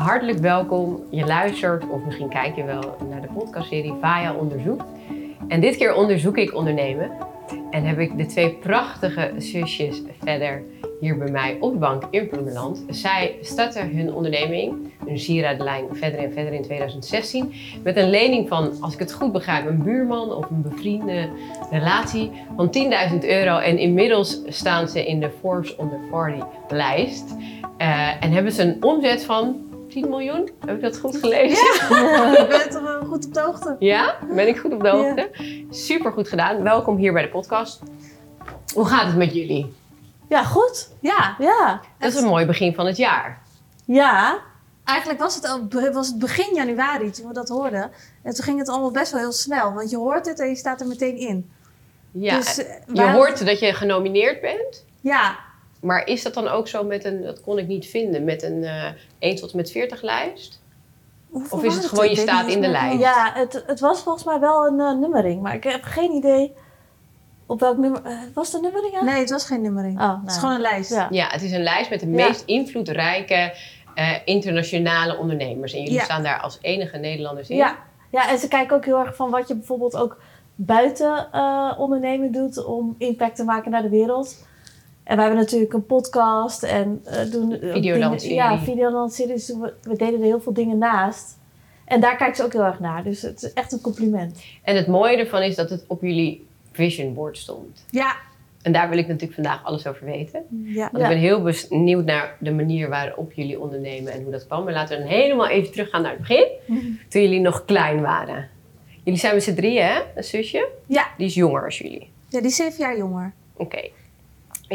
Hartelijk welkom. Je luistert of misschien kijk je wel naar de podcastserie Vaya Onderzoek. En dit keer onderzoek ik ondernemen. En heb ik de twee prachtige zusjes verder hier bij mij op de bank in Purmerland. Zij starten hun onderneming, hun sieradenlijn, verder en verder in 2016. Met een lening van, als ik het goed begrijp, een buurman of een bevriende relatie van 10.000 euro. En inmiddels staan ze in de Forbes the 40 lijst. Uh, en hebben ze een omzet van 10 miljoen. Heb ik dat goed gelezen? Ja, je bent toch wel goed op de hoogte. Ja, ben ik goed op de hoogte. Super goed gedaan. Welkom hier bij de podcast. Hoe gaat het met jullie? Ja, goed. Ja. ja. Dat is een mooi begin van het jaar. Ja. Eigenlijk was het, al, was het begin januari toen we dat hoorden. En toen ging het allemaal best wel heel snel. Want je hoort het en je staat er meteen in. Ja, dus, eh, je hoort dat je genomineerd bent. Ja, maar is dat dan ook zo met een, dat kon ik niet vinden, met een uh, eh, 1 tot met 40 lijst? of is het gewoon je staat in de lijst? Ja, het, het was volgens mij wel een uh, nummering, maar ik heb geen idee op welk nummer. Uh, was het nummering? Nee, het was geen nummering. Oh, Het is nou. gewoon een lijst. Ja. ja. het is een lijst met de meest invloedrijke internationale ondernemers. En jullie staan daar als enige Nederlanders in. Ja. ja, en ze kijken ook heel erg van wat je bijvoorbeeld ook buiten ondernemen doet om impact te maken naar de wereld. En we hebben natuurlijk een podcast en uh, doen... Videoland-serie. Ja, Videoland-serie. Dus we, we, deden er heel veel dingen naast. En daar kijken ze ook heel erg naar. Dus het is echt een compliment. En het mooie ervan is dat het op jullie vision board stond. Ja. En daar wil ik natuurlijk vandaag alles over weten. Ja. Want ik ben heel benieuwd naar de manier waarop jullie ondernemen en hoe dat kwam. Maar laten we dan helemaal even teruggaan naar het begin. Toen jullie nog klein waren. Jullie zijn met z'n drieën, hè? Een zusje? Ja. Die is jonger als jullie. Ja, die is zeven jaar jonger. Oké.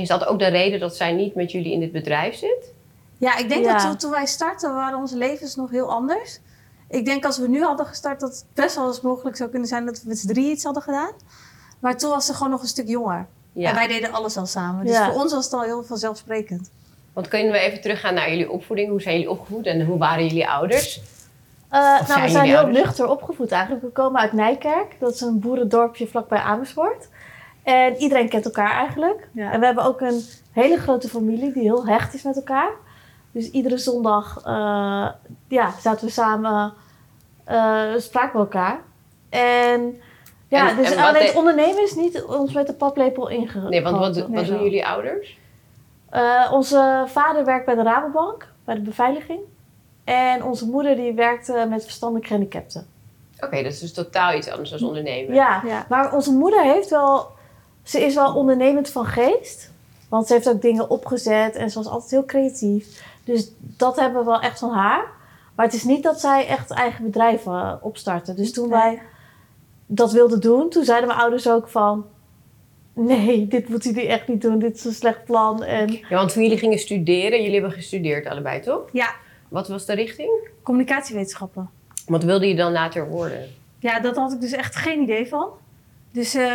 Is dat ook de reden dat zij niet met jullie in dit bedrijf zit? Ja, ik denk dat toen, wij startten waren onze levens nog heel anders. Ik denk als we nu hadden gestart dat het best wel eens mogelijk zou kunnen zijn dat we met z'n drie iets hadden gedaan. Maar toen was ze gewoon nog een stuk jonger. Ja. En wij deden alles al samen. Dus voor ons was het al heel vanzelfsprekend. Want kunnen we even teruggaan naar jullie opvoeding? Hoe zijn jullie opgevoed en hoe waren jullie ouders? Uh, nou, we zijn heel nuchter opgevoed eigenlijk. We komen uit Nijkerk. Dat is een boerendorpje vlakbij Amersfoort. En iedereen kent elkaar eigenlijk. En we hebben ook een hele grote familie die heel hecht is met elkaar. Dus iedere zondag uh, ja, zaten we samen, uh, spraken we elkaar. En ja, dus en alleen het ondernemen is niet ons met de paplepel ingegaan. Nee, want wat, wat doen jullie ouders? Uh, onze vader werkt bij de Rabobank, bij de beveiliging. En onze moeder die werkt met verstandelijk gehandicapten. Oké, dat is dus totaal iets anders dan ondernemen. Ja, ja, maar onze moeder heeft wel ze is wel ondernemend van geest. Want ze heeft ook dingen opgezet en ze was altijd heel creatief. Dus dat hebben we wel echt van haar. Maar het is niet dat zij echt eigen bedrijven opstarten. Dus toen wij dat wilden doen, toen zeiden mijn ouders ook van... Nee, dit moet jullie echt niet doen. Dit is een slecht plan. En... Ja, want toen jullie gingen studeren, jullie hebben gestudeerd allebei, toch? Ja. Wat was de richting? Communicatiewetenschappen. Wat wilde je dan later worden? Ja, dat had ik dus echt geen idee van. Dus, uh,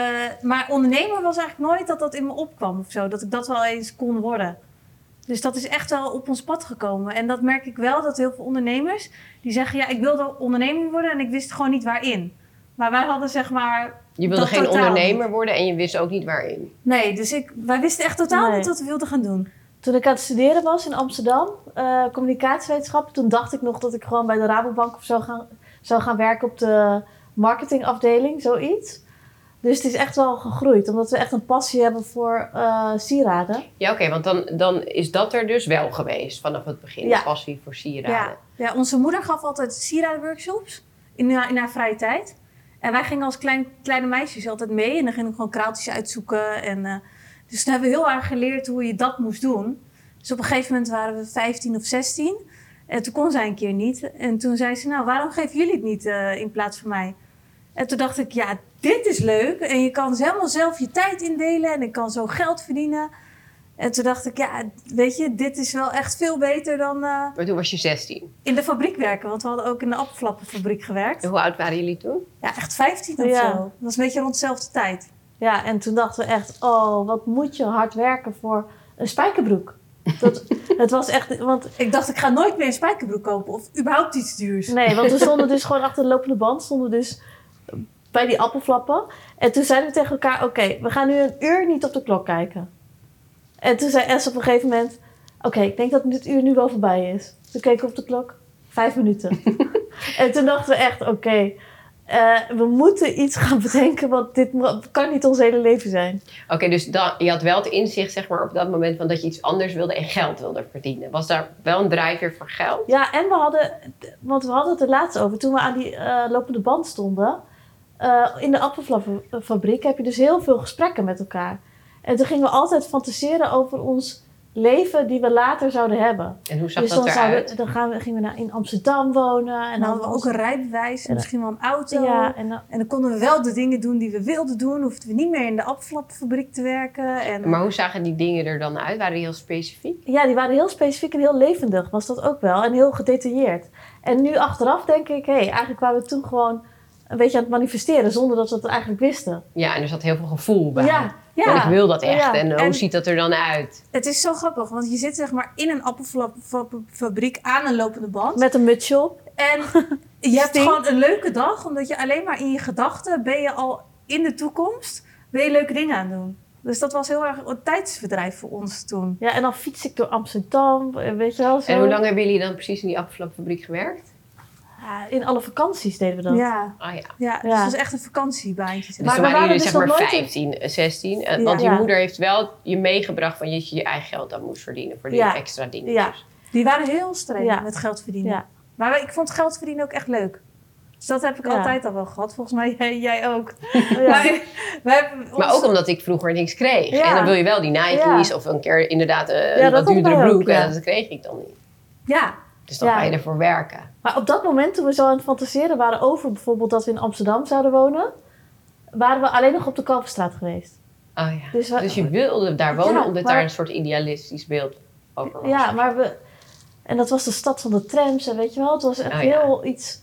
maar ondernemer was eigenlijk nooit dat dat in me opkwam of zo. Dat ik dat wel eens kon worden. Dus dat is echt wel op ons pad gekomen. En dat merk ik wel, dat heel veel ondernemers... die zeggen, ja, ik wilde ondernemer worden en ik wist gewoon niet waarin. Maar wij hadden zeg maar... Je wilde geen ondernemer worden en je wist ook niet waarin? Nee, dus ik, wij wisten echt totaal niet wat we wilden gaan doen. Toen ik aan het studeren was in Amsterdam, uh, communicatiewetenschap... toen dacht ik nog dat ik gewoon bij de Rabobank of zo gaan, zou gaan werken op de marketingafdeling, zoiets... Dus het is echt wel gegroeid, omdat we echt een passie hebben voor uh, sieraden. Ja, oké, want dan, dan is dat er dus wel geweest vanaf het begin, ja. passie voor sieraden. Ja. ja, onze moeder gaf altijd sieradenworkshops in, in haar vrije tijd. En wij gingen als klein, kleine meisjes altijd mee en dan gingen we gewoon kraaltjes uitzoeken. En, uh, dus toen hebben we heel erg geleerd hoe je dat moest doen. Dus op een gegeven moment waren we 15 of 16. En toen kon zij een keer niet. En toen zei ze, nou, waarom geven jullie het niet uh, in plaats van mij? En toen dacht ik, ja, dit is leuk. En je kan helemaal zelf je tijd indelen en ik kan zo geld verdienen. En toen dacht ik, ja, weet je, dit is wel echt veel beter dan... Uh, maar toen was je 16? In de fabriek werken, want we hadden ook in de appelflappenfabriek gewerkt. En hoe oud waren jullie toen? Ja, echt 15 of zo. Dat was een beetje rond dezelfde tijd. Ja, en toen dachten we echt, oh, wat moet je hard werken voor een spijkerbroek. Dat, het was echt, want ik dacht, ik ga nooit meer een spijkerbroek kopen of überhaupt iets duurs. Nee, want we stonden dus gewoon achter de lopende band, stonden dus bij die appelflappen. En toen zeiden we tegen elkaar: Oké, we gaan nu een uur niet op de klok kijken. En toen zei S op een gegeven moment: Oké, ik denk dat dit uur nu wel voorbij is. Toen keken we op de klok: Vijf minuten. en toen dachten we echt, oké, eh, we moeten iets gaan bedenken, want dit kan niet ons hele leven zijn. Oké, dus dan, je had wel het inzicht zeg maar, op dat moment van dat je iets anders wilde en geld wilde verdienen. Was daar wel een drijfveer voor geld? Ja, en we hadden, want we hadden het er laatst over, toen we aan die eh, lopende band stonden, eh, in de appelfabriek heb je dus heel veel gesprekken met elkaar. En toen gingen we altijd fantaseren over ons leven die we later zouden hebben. En hoe zag dus dat dan, eruit? zouden, dan gaan we, gingen we naar, in Amsterdam wonen. En En dan hadden we ook een rijbewijs en misschien wel een auto. Ja, en dan, En dan konden we wel de dingen doen die we wilden doen. Hoefden we niet meer in de appelflapfabriek te werken. En, Maar hoe zagen die dingen er dan uit? Waren die heel specifiek? ja, die waren heel specifiek en heel levendig, was dat ook wel. En heel gedetailleerd. En nu achteraf denk ik, hé, eigenlijk waren we toen gewoon een beetje aan het manifesteren, zonder dat we het eigenlijk wisten. Ja, en er zat heel veel gevoel bij. Ja, ja, Want ik wil dat echt. Ja. En, eh, hoe En- ziet dat er dan uit? het is zo grappig, want je zit zeg maar in een appelflapfabriek aan een lopende band. Met een mutsje op. En je hebt gewoon een leuke dag, omdat je alleen maar in je gedachten ben je al in de toekomst, ben je leuke dingen aan het doen. Dus dat was heel erg een tijdsverdrijf voor ons toen. Ja, en dan fiets ik door Amsterdam, weet je wel. Zo. En hoe lang hebben jullie dan precies in die appelflapfabriek gewerkt? Ja, in alle vakanties deden we dat. Ja, Ah ja. ja, dus Ja. het was echt een vakantiebaantje. Dus Maar toen we waren waren jullie dus zeg maar nog nooit in- 15, eh, 16. En, Ja. Want je Ja. moeder heeft wel je meegebracht van dat je je eigen geld dan moest verdienen voor die Ja. extra dingen. Ja. Die waren heel streng Ja. met geld verdienen. Ja. Maar ik vond geld verdienen ook echt leuk. Dus dat heb ik Ja. altijd al wel gehad. Volgens mij jij, jij ook. Ja. Maar, we hebben ons- Maar ook omdat ik vroeger niks kreeg. Ja. En dan wil je wel die Nike's Ja. of een keer inderdaad eh, Ja, een dat wat duurdere wij ook, broek. ja. En dat kreeg ik dan niet. Ja, Dus dan Ja. ga je ervoor werken. Maar op dat moment, toen we zo aan het fantaseren waren over bijvoorbeeld dat we in Amsterdam zouden wonen, waren we alleen nog op de Kalverstraat geweest. Oh ja. Dus we- Dus je wilde daar wonen Ja, omdat maar- daar een soort idealistisch beeld over was. Ja, maar we. En dat was de stad van de trams, en weet je wel, het was echt Oh, ja. heel iets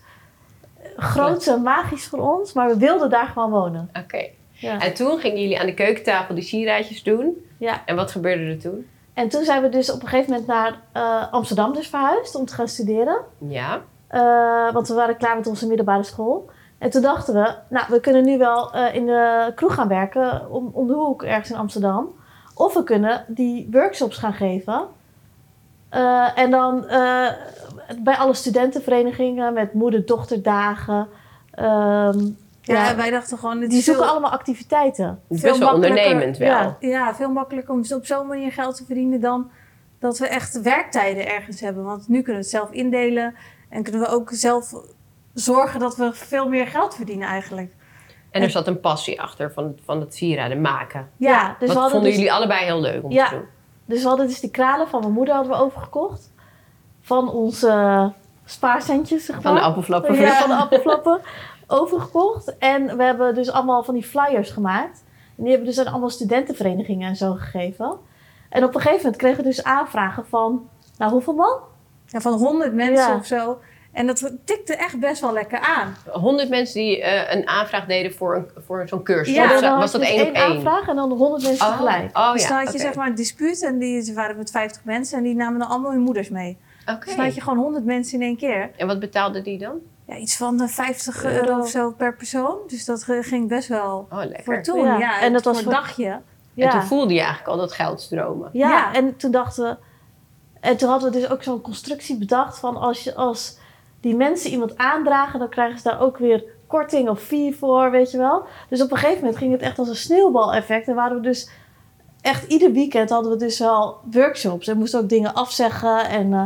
groots en magisch voor ons, maar we wilden daar gewoon wonen. Oké. Ja. En toen gingen jullie aan de keukentafel die sieraadjes doen. ja. En wat gebeurde er toen? En toen zijn we dus op een gegeven moment naar eh, Amsterdam dus verhuisd om te gaan studeren. Ja. Eh, want we waren klaar met onze middelbare school. En toen dachten we, nou, we kunnen nu wel eh, in de kroeg gaan werken om, om de hoek ergens in Amsterdam. Of we kunnen die workshops gaan geven. En dan bij alle studentenverenigingen met moeder-dochterdagen. Ehm, ja, ja, wij dachten gewoon... Die zoeken veel- allemaal activiteiten. Best Veel wel ondernemend wel. ja. Ja, veel makkelijker om op zo'n manier geld te verdienen dan dat we echt werktijden ergens hebben. Want nu kunnen we het zelf indelen en kunnen we ook zelf zorgen dat we veel meer geld verdienen eigenlijk. En er zat een passie achter van, het- van het sieraden maken. Ja, dus hadden vonden dus jullie allebei heel leuk om Ja. te doen? Dus we hadden dus die kralen van mijn moeder hadden we overgekocht. Van onze spaarcentjes, zeg maar. Van de appelflappen. Ja, van de appelflappen overgekocht. En we hebben dus allemaal van die flyers gemaakt. En die hebben dus aan allemaal studentenverenigingen en zo gegeven. En op een gegeven moment kregen we dus aanvragen van... Nou, hoeveel man? Ja, van honderd mensen Ja. of zo. En dat tikte echt best wel lekker aan. 100 mensen die eh, een aanvraag deden voor, een, voor zo'n cursus. Ja, was, dan dat dus één op één? aanvraag en dan 100 mensen Oh, tegelijk. oh dus ja, dan had je zeg maar een dispuut en die ze waren met 50 mensen en die namen dan allemaal hun moeders mee. Oké. Dus dan had je gewoon 100 mensen in één keer. En wat betaalde die dan? Ja, iets van de 50 Euro. euro of zo per persoon. Dus dat eh, ging best wel Oh, lekker. voor toen. Ja, Ja, en dat was voor een dagje. En toen voelde je eigenlijk al dat geld stromen. Ja, Ja. en toen dachten we... En toen hadden we dus ook zo'n constructie bedacht van als, je, als die mensen iemand aandragen, dan krijgen ze daar ook weer korting of fee voor, weet je wel. Dus op een gegeven moment ging het echt als een sneeuwbaleffect. En waren we dus echt ieder weekend hadden we dus wel workshops en moesten ook dingen afzeggen. En, eh,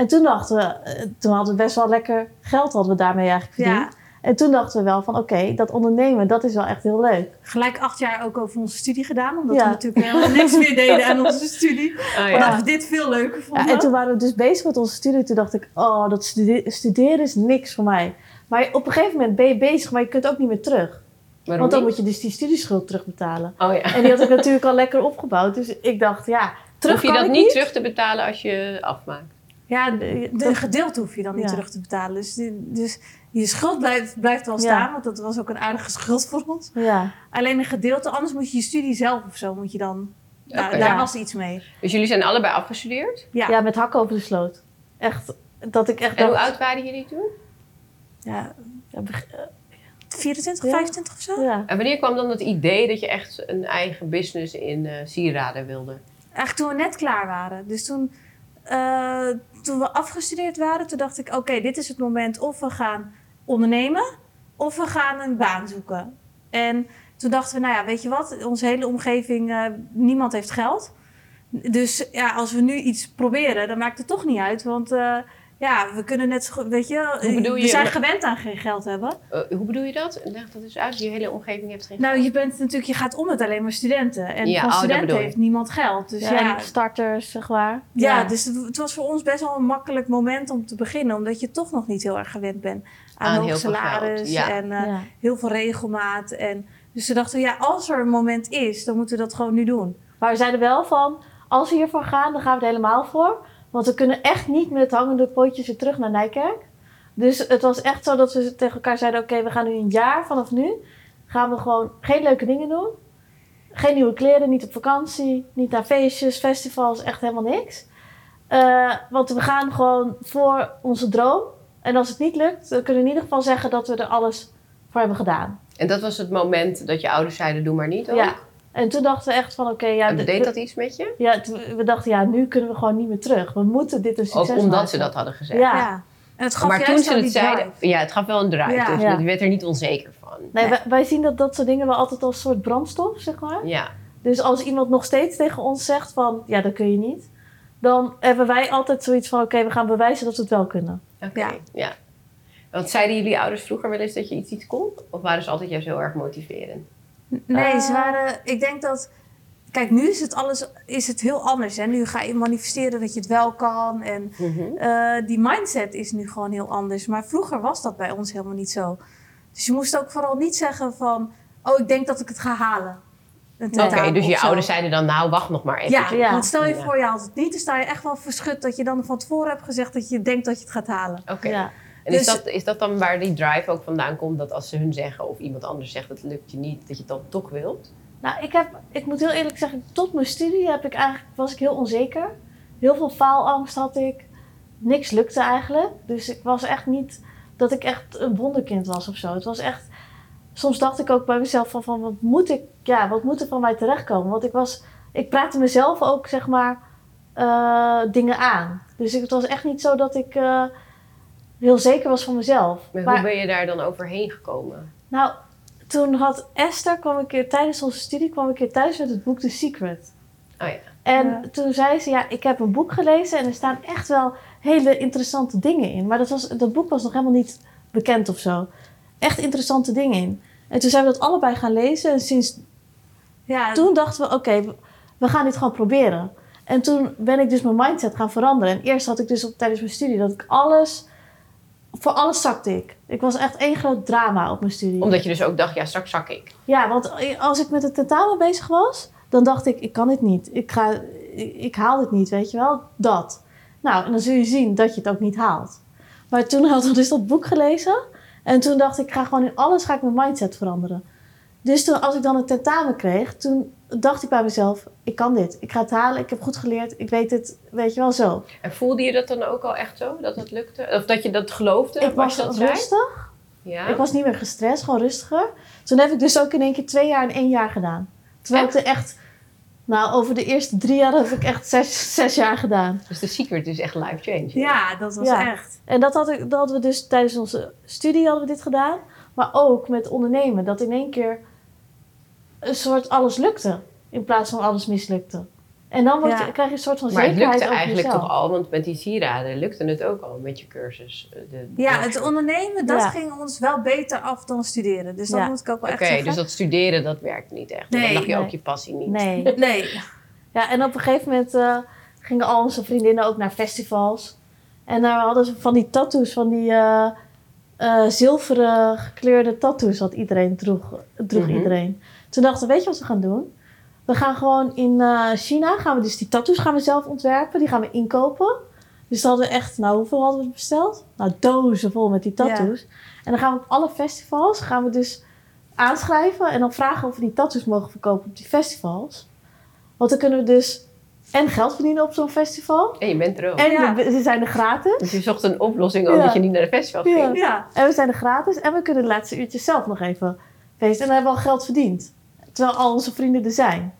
en toen dachten we, eh, toen hadden we best wel lekker geld hadden we daarmee eigenlijk verdiend. Ja, En toen dachten we wel van oké, dat ondernemen, dat is wel echt heel leuk. gelijk acht jaar ook over onze studie gedaan. Omdat Ja. we natuurlijk helemaal niks meer deden aan onze studie. Oh, ja. we dit veel leuker vonden. Ja, en toen waren we dus bezig met onze studie. Toen dacht ik, oh, dat stude- studeren is niks voor mij. Maar op een gegeven moment ben je bezig, maar je kunt ook niet meer terug. Waarom Want dan niet? moet je dus die studieschuld terugbetalen. Oh ja. En die had ik natuurlijk al lekker opgebouwd. Dus ik dacht, ja, terug Hoef je kan dat niet. terug te betalen als je afmaakt? Ja, de, de- een gedeelte hoef je dan niet Ja. terug te betalen. Dus, dus je schuld blijft, blijft wel Ja. staan. Want dat was ook een aardige schuld voor ons. Ja, Alleen een gedeelte, anders moet je je studie zelf of zo, moet je dan... Nou, daar Ja. was iets mee. Dus jullie zijn allebei afgestudeerd? Ja, ja. met hakken over de sloot. Echt, dat ik echt En hoe oud waren jullie toen? ja Ja, beg- 24, Ja. 25 of zo? ja. En wanneer kwam dan het idee dat je echt een eigen business in eh sieraden wilde? Eigenlijk toen we net klaar waren. Dus toen, eh, toen we afgestudeerd waren, toen dacht ik, oké, dit is het moment of we gaan ondernemen of we gaan een baan zoeken. En toen dachten we, nou ja, weet je wat, onze hele omgeving, eh, niemand heeft geld. Dus ja, als we nu iets proberen, dan maakt het toch niet uit. Want eh, ja, we kunnen net zo goed, weet je, we zijn gewend aan geen geld hebben. Eh, hoe bedoel je dat? Leg dat dus uit. Je hele omgeving heeft geen Nou, je bent natuurlijk, je gaat om met alleen maar studenten. En Ja, van oh, studenten heeft niemand geld. Dus Ja, starters, zeg maar. Ja, Ja. dus het, het was voor ons best wel een makkelijk moment om te beginnen. Omdat je toch nog niet heel erg gewend bent aan, Aan hoog heel veel salaris en eh, ja. heel veel regelmaat. En, dus we dachten, ja, als er een moment is, dan moeten we dat gewoon nu doen. Maar we zeiden wel van, als we hiervoor gaan, dan gaan we er helemaal voor. Want we kunnen echt niet met hangende pootjes weer terug naar Nijkerk. Dus het was echt zo dat we tegen elkaar zeiden, oké, we gaan nu een jaar vanaf nu. Gaan we gewoon geen leuke dingen doen. Geen nieuwe kleren, niet op vakantie, niet naar feestjes, festivals, echt helemaal niks. Eh, want we gaan gewoon voor onze droom. En als het niet lukt, dan kunnen we in ieder geval zeggen dat we er alles voor hebben gedaan. En dat was het moment dat je ouders zeiden, doe maar niet ook? Ja. En toen dachten we echt van, oké, ja... Deed de- dat iets met je? Ja, we dachten, ja, nu kunnen we gewoon niet meer terug. We moeten dit een Ook succes omdat maken. ze dat hadden gezegd. Ja. Ja. En het gaf maar toen juist ze het die zeiden, ja, het gaf wel een drive. Ja. Dus Ja. je werd er niet onzeker van. Nee, Nee. Wij, wij zien dat dat soort dingen wel altijd als een soort brandstof, zeg maar. Ja. Dus als iemand nog steeds tegen ons zegt van, ja, dat kun je niet. Dan hebben wij altijd zoiets van, oké, we gaan bewijzen dat we het wel kunnen. Oké. Ja. Ja. Want zeiden jullie ouders vroeger wel eens dat je iets iets kon? Of waren ze altijd juist heel erg motiverend? Nee, ze Eh. waren. Ik denk dat. Kijk, nu is het alles is het heel anders. Hè? Nu ga je manifesteren dat je het wel kan. En eh, die mindset is nu gewoon heel anders. Maar vroeger was dat bij ons helemaal niet zo. Dus je moest ook vooral niet zeggen van... Oh, ik denk dat ik het ga halen. Oké, dus je zo. ouders zeiden dan, nou wacht nog maar even. Ja, Ja. want stel je Ja. voor je haalt het niet. Dan sta je echt wel verschut dat je dan van tevoren hebt gezegd... dat je denkt dat je het gaat halen. Oké. Ja. En is, Dus- dat, is dat dan waar die drive ook vandaan komt? Dat als ze hun zeggen of iemand anders zegt dat het lukt je niet, dat je het dan toch wilt? Nou, ik, heb, ik moet heel eerlijk zeggen, tot mijn studie heb ik eigenlijk, was ik heel onzeker. Heel veel faalangst had ik. Niks lukte eigenlijk. Dus ik was echt niet dat ik echt een wonderkind was of zo. Het was echt... Soms dacht ik ook bij mezelf van, van wat moet ik, ja, wat moet er van mij terechtkomen? Want ik was, ik praatte mezelf ook, zeg maar, eh, dingen aan. Dus het was echt niet zo dat ik eh, heel zeker was van mezelf. Maar, Maar- hoe ben je daar dan overheen gekomen? nou, toen had Esther, kwam een keer tijdens onze studie, kwam een keer thuis met het boek The Secret. Oh ja. En Ja. toen zei ze, ja, ik heb een boek gelezen en er staan echt wel hele interessante dingen in. Maar dat, was, dat boek was nog helemaal niet bekend of zo. Echt interessante dingen in. En toen zijn we dat allebei gaan lezen. En sinds Ja, toen dachten we, oké, we- we gaan dit gewoon proberen. En toen ben ik dus mijn mindset gaan veranderen. En eerst had ik dus op, tijdens mijn studie dat ik alles... Voor alles zakte ik. Ik was echt één groot drama op mijn studie. Omdat je dus ook dacht, ja straks zak ik. Ja, want als ik met het tentamen bezig was, dan dacht ik, ik kan dit niet. Ik, ga, ik, ik haal dit niet, weet je wel? Dat. Nou, en dan zul je zien dat je het ook niet haalt. Maar toen had ik dus dat boek gelezen. En toen dacht ik, ik ga gewoon in alles ga ik mijn mindset veranderen. Dus toen, als ik dan een tentamen kreeg, toen dacht ik bij mezelf, ik kan dit. Ik ga het halen, ik heb goed geleerd, ik weet het, weet je wel zo. En voelde je dat dan ook al echt zo, dat het lukte? Of dat je dat geloofde, ik was dat rustig. Ja. Ik was niet meer gestrest, gewoon rustiger. Toen heb ik dus ook in één keer twee jaar in één jaar gedaan. Terwijl ik er echt... Nou, over de eerste drie jaar heb ik echt zes, zes jaar gedaan. Dus de secret is echt life changing. ja dat was Ja. echt. En dat, had ik, dat hadden we dus tijdens onze studie hadden we dit gedaan. Maar ook met ondernemen. Dat in één keer een soort alles lukte. In plaats van alles mislukte. En dan word je, Ja. krijg je een soort van Maar het zekerheid lukte over eigenlijk jezelf. toch al, want met die sieraden lukte het ook al met je cursus. eh, De, Ja, de- het ondernemen, dat Ja. ging ons wel beter af dan studeren. Dus dat Ja. moet ik ook wel Oké, echt zeggen. dus dat studeren, dat werkt niet echt. Nee, dan lag je nee. ook je passie niet. Nee. Nee. Ja, en op een gegeven moment eh, gingen al onze vriendinnen ook naar festivals. En daar hadden ze van die tattoos, van die eh, eh, zilveren gekleurde tattoos, wat iedereen droeg. droeg Mhm. iedereen. Toen dachten we, weet je wat we gaan doen? We gaan gewoon in eh, China, gaan we dus die tattoos gaan we zelf ontwerpen. Die gaan we inkopen. Dus hadden we echt, nou hoeveel hadden we besteld? Nou, dozen vol met die tattoos. En dan gaan we op alle festivals, gaan we dus aanschrijven. En dan vragen of we die tattoos mogen verkopen op die festivals. Want dan kunnen we dus en geld verdienen op zo'n festival. En je bent er ook. En Ja. we- ze zijn er gratis. Dus je zocht een oplossing ook Ja. dat je niet naar de festival Ja. ging. Ja. En we zijn er gratis. En we kunnen de laatste uurtjes zelf nog even feesten. En dan hebben we al geld verdiend. Terwijl al onze vrienden er zijn.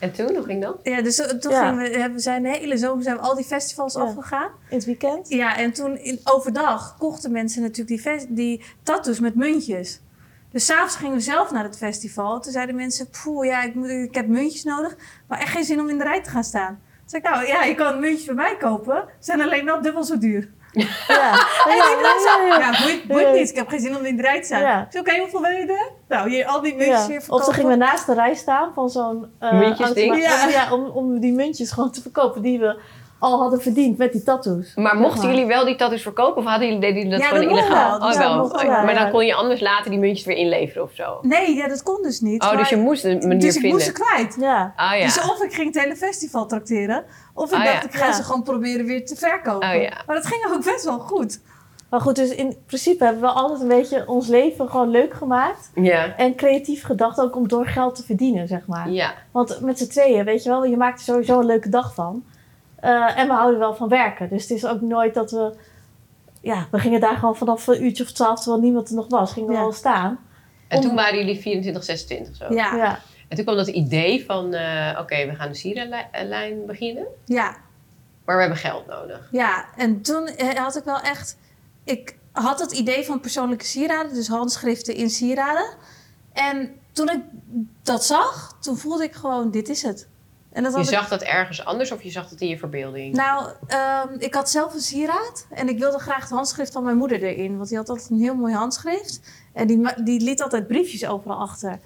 En toen, hoe ging dat? Ja, dus toen Ja. gingen we, hebben we zijn de hele zomer zijn we al die festivals Ja. afgegaan. In het weekend? Ja, en toen in, overdag kochten mensen natuurlijk die, die tattoos met muntjes. Dus s'avonds gingen we zelf naar het festival. Toen zeiden mensen, poeh, ja, ik, moet, ik heb muntjes nodig, maar echt geen zin om in de rij te gaan staan. Toen zei ik, nou ja, je kan muntjes bij mij kopen. Ze zijn alleen wel dubbel zo duur. Ja. Ja, boeit, boeit Ja. niet. Ik heb geen zin om in de rij te staan. Ja. Ik zei, oké, hoeveel wil je er? Nou, hier al die muntjes Ja. weer Of verkopen. dan gingen we naast de rij staan van zo'n... eh, Muntjesding? Ja. Ja, om, om die muntjes gewoon te verkopen die we al hadden verdiend met die tattoos. Maar mochten jullie wel die tattoos verkopen of hadden jullie, deden jullie dat Ja, gewoon dat illegaal? wel. Oh, Ja, wel. maar dan kon je anders later die muntjes weer inleveren of zo. Nee, ja, dat kon dus niet. Oh, dus je moest een manier dus ik vinden. moest ze kwijt. Ja. Ah ja. Dus of ik ging het hele festival tracteren, of ik Ah, dacht, ja. ik ga Ja. ze gewoon proberen weer te verkopen. Oh, ja. Maar dat ging ook best wel goed. Maar goed, dus in principe hebben we altijd een beetje ons leven gewoon leuk gemaakt. Ja. En creatief gedacht ook om door geld te verdienen, zeg maar. Ja. Want met z'n tweeën, weet je wel, je maakt er sowieso een leuke dag van. Eh, en we houden wel van werken. Dus het is ook nooit dat we... Ja, we gingen daar gewoon vanaf een uurtje of twaalf, terwijl niemand er nog was, gingen we Ja. al staan. En Om- toen waren jullie 24, 26 zo. Ja, ja. Ja. En toen kwam dat idee van, eh, oké, we gaan de sierenlijn beginnen. ja, Maar we hebben geld nodig. En toen eh, had ik wel echt... Ik had het idee van persoonlijke sieraden, dus handschriften in sieraden. En toen ik dat zag, toen voelde ik gewoon, dit is het. En dat Je ik zag dat ergens anders of je zag het in je verbeelding? Nou, ehm, ik had zelf een sieraad en ik wilde graag het handschrift van mijn moeder erin. Want die had altijd een heel mooi handschrift. En die, die liet altijd briefjes overal achter.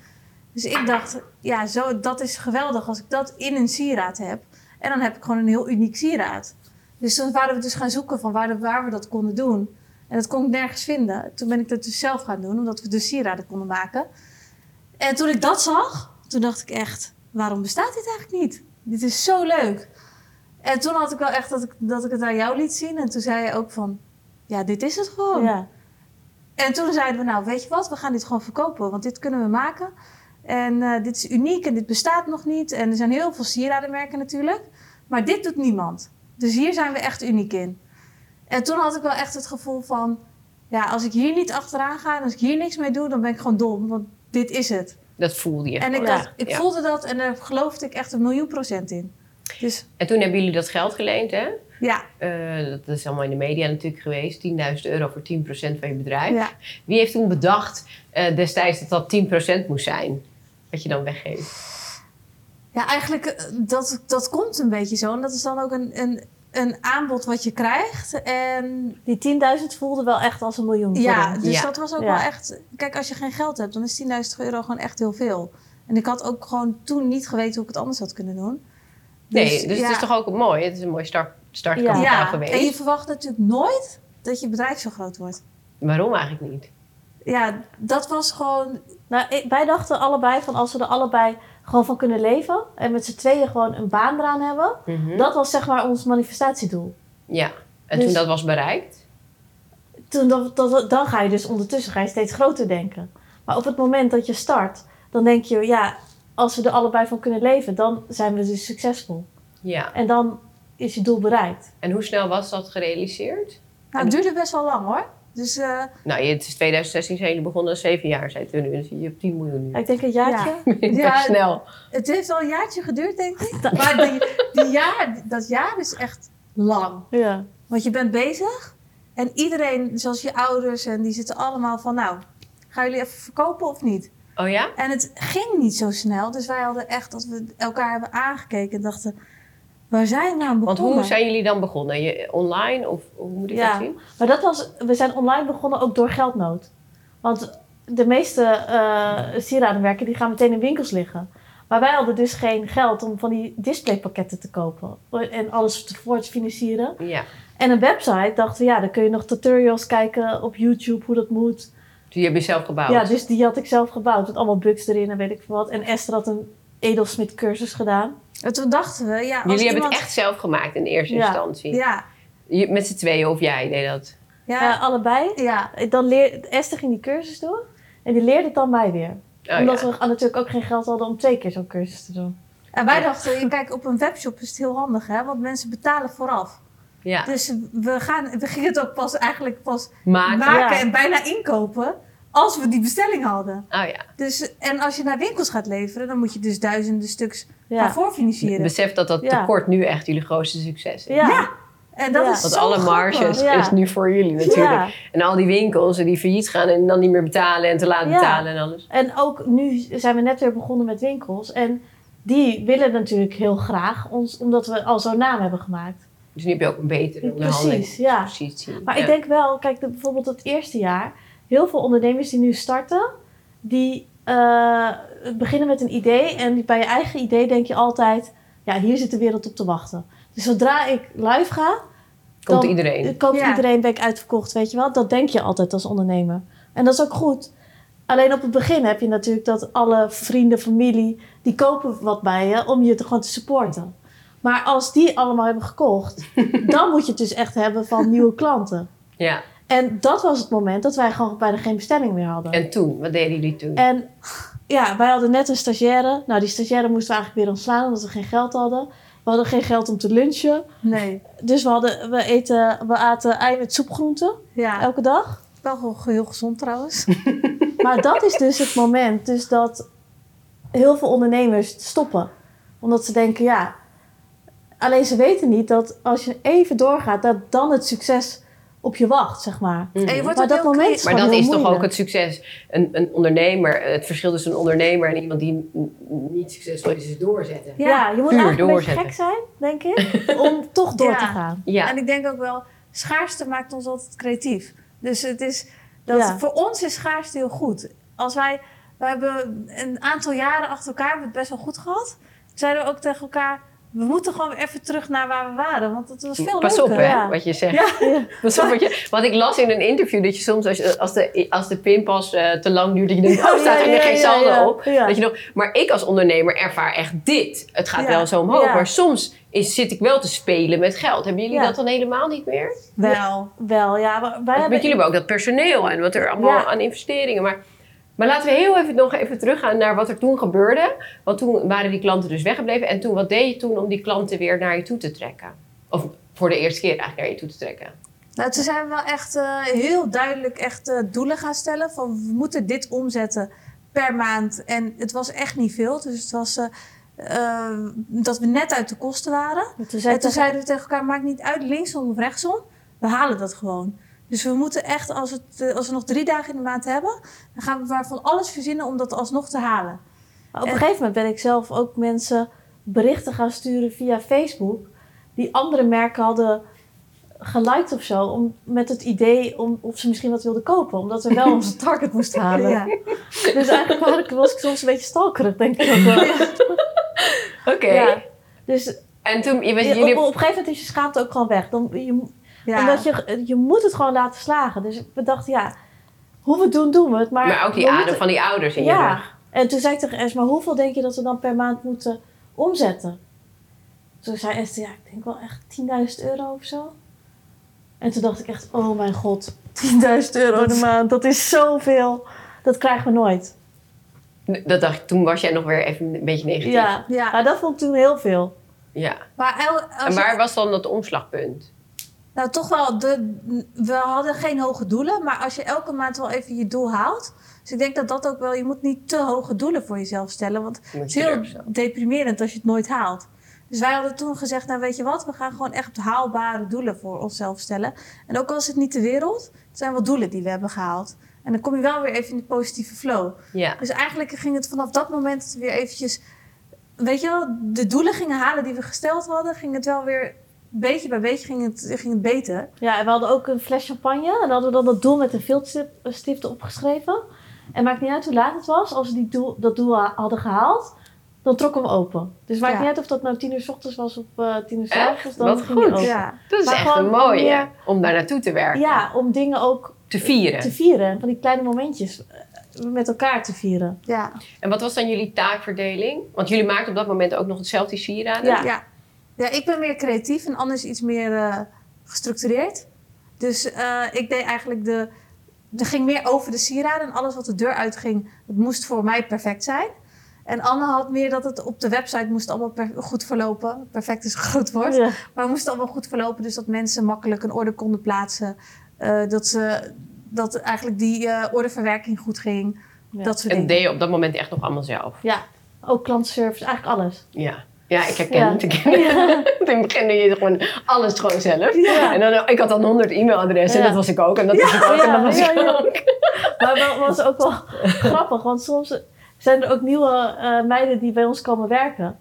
Dus ik dacht, ja, zo, dat is geweldig als ik dat in een sieraad heb. En dan heb ik gewoon een heel uniek sieraad. Dus toen waren we dus gaan zoeken van waar, waar we dat konden doen. En dat kon ik nergens vinden. Toen ben ik dat dus zelf gaan doen, omdat we dus sieraden konden maken. En toen ik dat zag, toen dacht ik echt, waarom bestaat dit eigenlijk niet? Dit is zo leuk. En toen had ik wel echt dat ik, dat ik het aan jou liet zien. En toen zei je ook van, ja, dit is het gewoon. ja. En toen zeiden we, nou, weet je wat? We gaan dit gewoon verkopen. Want dit kunnen we maken. En eh, dit is uniek en dit bestaat nog niet. En er zijn heel veel sieradenmerken natuurlijk. Maar dit doet niemand. Dus hier zijn we echt uniek in. En toen had ik wel echt het gevoel van... Ja, als ik hier niet achteraan ga en als ik hier niks mee doe... dan ben ik gewoon dom. Want dit is het. Dat voelde je En ik, dacht, ik voelde dat en daar geloofde ik echt een miljoen procent in. Dus En toen hebben jullie dat geld geleend, hè? ja, Eh, dat is allemaal in de media natuurlijk geweest. 10.000 euro voor 10% van je bedrijf. ja. Wie heeft toen bedacht eh, destijds dat dat 10% moest zijn? Wat je dan weggeeft. Ja, eigenlijk, eh, dat, dat komt een beetje zo. En dat is dan ook een, een, een aanbod wat je krijgt. En Die 10.000 voelde wel echt als een miljoen. voor ja, dus Ja. dat was ook Ja. wel echt... Kijk, als je geen geld hebt, dan is 10.000 euro gewoon echt heel veel. En ik had ook gewoon toen niet geweten hoe ik het anders had kunnen doen. Nee, dus ja, het is toch ook mooi. Het is een mooi start, startkapitaal Ja, geweest. en je verwacht natuurlijk nooit dat je bedrijf zo groot wordt. Waarom eigenlijk niet? Ja, dat was gewoon... Nou, ik- wij dachten allebei van als we er allebei gewoon van kunnen leven. En met z'n tweeën gewoon een baan eraan hebben. Mhm. Dat was zeg maar ons manifestatiedoel. Ja. En Dus- toen dat was bereikt? Toen, dat, dat- dan ga je dus ondertussen ga je steeds groter denken. Maar op het moment dat je start, dan denk je, ja, als we er allebei van kunnen leven, dan zijn we dus succesvol. Ja. En dan is je doel bereikt. En hoe snel was dat gerealiseerd? Nou, het duurde best wel lang hoor. Dus eh, Nou, het is 2016 zijn jullie begonnen, zeven jaar zijn toen. Dan zit je op 10 miljoen nu. Ik denk een jaartje. Ja. Snel. het heeft wel een jaartje geduurd, denk ik. Maar die, die jaar, dat jaar is echt lang. Ja. Want je bent bezig en iedereen, zoals je ouders, en die zitten allemaal van, nou, gaan jullie even verkopen of niet? Oh ja? En het ging niet zo snel, dus wij hadden echt, dat we elkaar hebben aangekeken en dachten, waar zijn we aan Want begonnen? hoe zijn jullie dan begonnen? Je, online of hoe moet ik Ja. dat zien? Maar dat was, we zijn online begonnen ook door geldnood. Want de meeste eh sieradenmerken die gaan meteen in winkels liggen. Maar wij hadden dus geen geld om van die displaypakketten te kopen. En alles voor te financieren. Ja. En een website dachten we, ja, dan kun je nog tutorials kijken op YouTube hoe dat moet. Die heb je zelf gebouwd? Ja, dus die had ik zelf gebouwd. Met allemaal bugs erin en weet ik veel wat. En Esther had een edelsmid cursus gedaan. En toen dachten we, ja, als Jullie hebben iemand... het echt zelf gemaakt in eerste Ja. instantie? Ja, Je- met z'n tweeën of jij deed dat? Ja, ja, allebei. ja. Dan leer, Esther ging die cursus doen. En die leerde het dan mij weer. Oh, Omdat ja. we natuurlijk ook geen geld hadden om twee keer zo'n cursus te doen. En wij Ja. dachten, kijk, op een webshop is het heel handig, hè? Want mensen betalen vooraf. ja. Dus we, gaan, we gingen het ook pas eigenlijk pas Maken. maken Ja. en bijna inkopen als we die bestelling hadden. Oh ja. Dus, en als je naar winkels gaat leveren, dan moet je dus duizenden stuks Ja. gaan voorfinancieren. Besef dat dat Ja. tekort nu echt jullie grootste succes is. Ja. En dat Ja. is Want zo alle marges Ja. is nu voor jullie natuurlijk. Ja. En al die winkels die failliet gaan en dan niet meer betalen en te laat Ja. betalen en alles. En ook nu zijn we net weer begonnen met winkels. En die willen natuurlijk heel graag, ons, omdat we al zo'n naam hebben gemaakt. Dus nu heb je ook een betere Precies, ja. onderhandelingspositie. Maar Ja. ik denk wel, kijk, de- bijvoorbeeld het eerste jaar, heel veel ondernemers die nu starten, die eh, beginnen met een idee. En bij je eigen idee denk je altijd, ja, hier zit de wereld op te wachten. Dus zodra ik live ga, Komt dan iedereen. koopt Ja. iedereen, ben ik uitverkocht, weet je wel. Dat denk je altijd als ondernemer. En dat is ook goed. Alleen op het begin heb je natuurlijk dat alle vrienden, familie, die kopen wat bij je om je te, gewoon te supporten. Maar als die allemaal hebben gekocht, dan moet je het dus echt hebben van nieuwe klanten. Ja. En dat was het moment dat wij gewoon bijna geen bestelling meer hadden. En toen, wat deden jullie toen? En ja, wij hadden net een stagiaire. Nou, die stagiaire moesten we eigenlijk weer ontslaan omdat we geen geld hadden. We hadden geen geld om te lunchen. Nee. Dus we, hadden, we, eten, we aten ei met soepgroenten Ja, elke dag. wel gewoon heel gezond trouwens. Maar dat is dus het moment dus dat heel veel ondernemers stoppen. Omdat ze denken, ja... Alleen ze weten niet dat als je even doorgaat, dat dan het succes op je wacht, zeg maar. Mhm. En je wordt Maar dat moment Maar dat is toch ook het succes. Een, een ondernemer, het verschil tussen een ondernemer en iemand die niet succesvol is, is doorzetten. Ja, Ja, je moet puur eigenlijk een beetje doorzetten. gek zijn, denk ik, om toch door Ja. te gaan. Ja, En ik denk ook wel, schaarste maakt ons altijd creatief. Dus het is, dat, Ja. voor ons is schaarste heel goed. Als wij, wij hebben een aantal jaren achter elkaar hebben we het best wel goed gehad. Zeiden we ook tegen elkaar, we moeten gewoon even terug naar waar we waren. Want het was veel Pas leuker. op hè, ja. wat je zegt. Ja, ja. Pas op wat je, want ik las in een interview dat je soms, als, je, als, de, als de pinpas eh, te lang duurt, dat je denkt, oh, staat er geen saldo op. Dat je nog, maar ik als ondernemer ervaar echt dit. Het gaat wel zo omhoog, maar soms is, zit ik wel te spelen met geld. Hebben jullie dat dan helemaal niet meer? Wel. Wel, ja. Wij hebben... Jullie hebben ook dat personeel en wat er allemaal aan investeringen. Maar, maar laten we heel even nog even teruggaan naar wat er toen gebeurde. Want toen waren die klanten dus weggebleven. En toen, wat deed je toen om die klanten weer naar je toe te trekken? Of voor de eerste keer eigenlijk naar je toe te trekken? Nou, toen zijn we wel echt eh, heel duidelijk echt, eh, doelen gaan stellen. Van we moeten dit omzetten per maand. En het was echt niet veel. Dus het was eh, eh, dat we net uit de kosten waren. Toen zei En toen zeiden we tegen elkaar, maakt niet uit linksom of rechtsom. We halen dat gewoon. Dus we moeten echt, als, het, eh, als we nog drie dagen in de maand hebben... dan gaan we maar van alles verzinnen om dat alsnog te halen. Maar op een gegeven moment ben ik zelf ook mensen berichten gaan sturen via Facebook. Die andere merken hadden geliked of zo. Om, met het idee om, of ze misschien wat wilden kopen. Omdat we wel onze target moesten halen. Ja. Dus eigenlijk was ik, soms een beetje stalkerig, denk ik ook wel. Oké. Ja. Dus En toen, je, je- jullie, op, op een gegeven moment is je schaamte ook gewoon weg. Dan, je, Ja. Omdat je, je moet het gewoon laten slagen. Dus we dachten, ja, hoe we het doen, doen we het. Maar, maar ook die adem moeten- van die ouders in je Ja. rug. En toen zei ik tegen Esma, hoeveel denk je dat we dan per maand moeten omzetten? Toen zei Esther, ja, ik denk wel echt 10.000 euro of zo. En toen dacht ik echt, oh mijn god, 10.000 euro de maand, dat is zoveel. Dat krijgen we nooit. Dat dacht, ik, toen was jij nog weer even een beetje negatief. Ja, Ja. maar dat vond ik toen heel veel. Ja. Maar als En je- waar was dan dat omslagpunt? Nou, toch wel. De, we hadden geen hoge doelen, maar als je elke maand wel even je doel haalt. Dus ik denk dat dat ook wel. Je moet niet te hoge doelen voor jezelf stellen, want het is heel deprimerend als je het nooit haalt. Dus wij hadden toen gezegd, nou weet je wat, we gaan gewoon echt haalbare doelen voor onszelf stellen. En ook al is het niet de wereld, het zijn wel doelen die we hebben gehaald. En dan kom je wel weer even in de positieve flow. Ja. Dus eigenlijk ging het vanaf dat moment weer eventjes... Weet je wel, de doelen gingen halen die we gesteld hadden, ging het wel weer... Beetje bij beetje ging het, ging het beter. Ja, en we hadden ook een fles champagne. En dan hadden we dan dat doel met een viltstift opgeschreven. En maakt niet uit hoe laat het was. Als we die doel, dat doel ha- hadden gehaald, dan trokken we open. Dus maakt Ja. niet uit of dat nou tien uur s ochtends was of eh tien uur s avonds. Dan Wat ging goed. open. Ja. Dat is Maar echt gewoon een mooie meer- om daar naartoe te werken. Ja, om dingen ook Te vieren. te vieren. Van die kleine momentjes eh, met elkaar te vieren. Ja. En wat was dan jullie taakverdeling? Want jullie maakten op dat moment ook nog hetzelfde sieraden. Ja. Ja. Ja, ik ben meer creatief en anders iets meer eh, gestructureerd. Dus eh, ik deed eigenlijk de... Er ging meer over de sieraden en alles wat de deur uitging, dat moest voor mij perfect zijn. En Anne had meer dat het op de website moest allemaal per- goed verlopen. Perfect is een groot woord. Ja. Maar het moest allemaal goed verlopen, dus dat mensen makkelijk een order konden plaatsen. Eh, dat ze dat eigenlijk die eh, ordeverwerking goed ging. Ja. Dat soort En dingen. deed je op dat moment echt nog allemaal zelf? Ja, ook klantenservice, eigenlijk alles. Ja. Ja, ik herken Ja. het. Ik het. In het begin doe je gewoon alles gewoon zelf. Ja. En dan, ik had dan 100 e-mailadressen en Ja. dat was ik ook. En dat was ik ook. en Ja, dat was ja, ik ja. ook. Maar dat was ook wel grappig, want soms zijn er ook nieuwe eh, meiden die bij ons komen werken.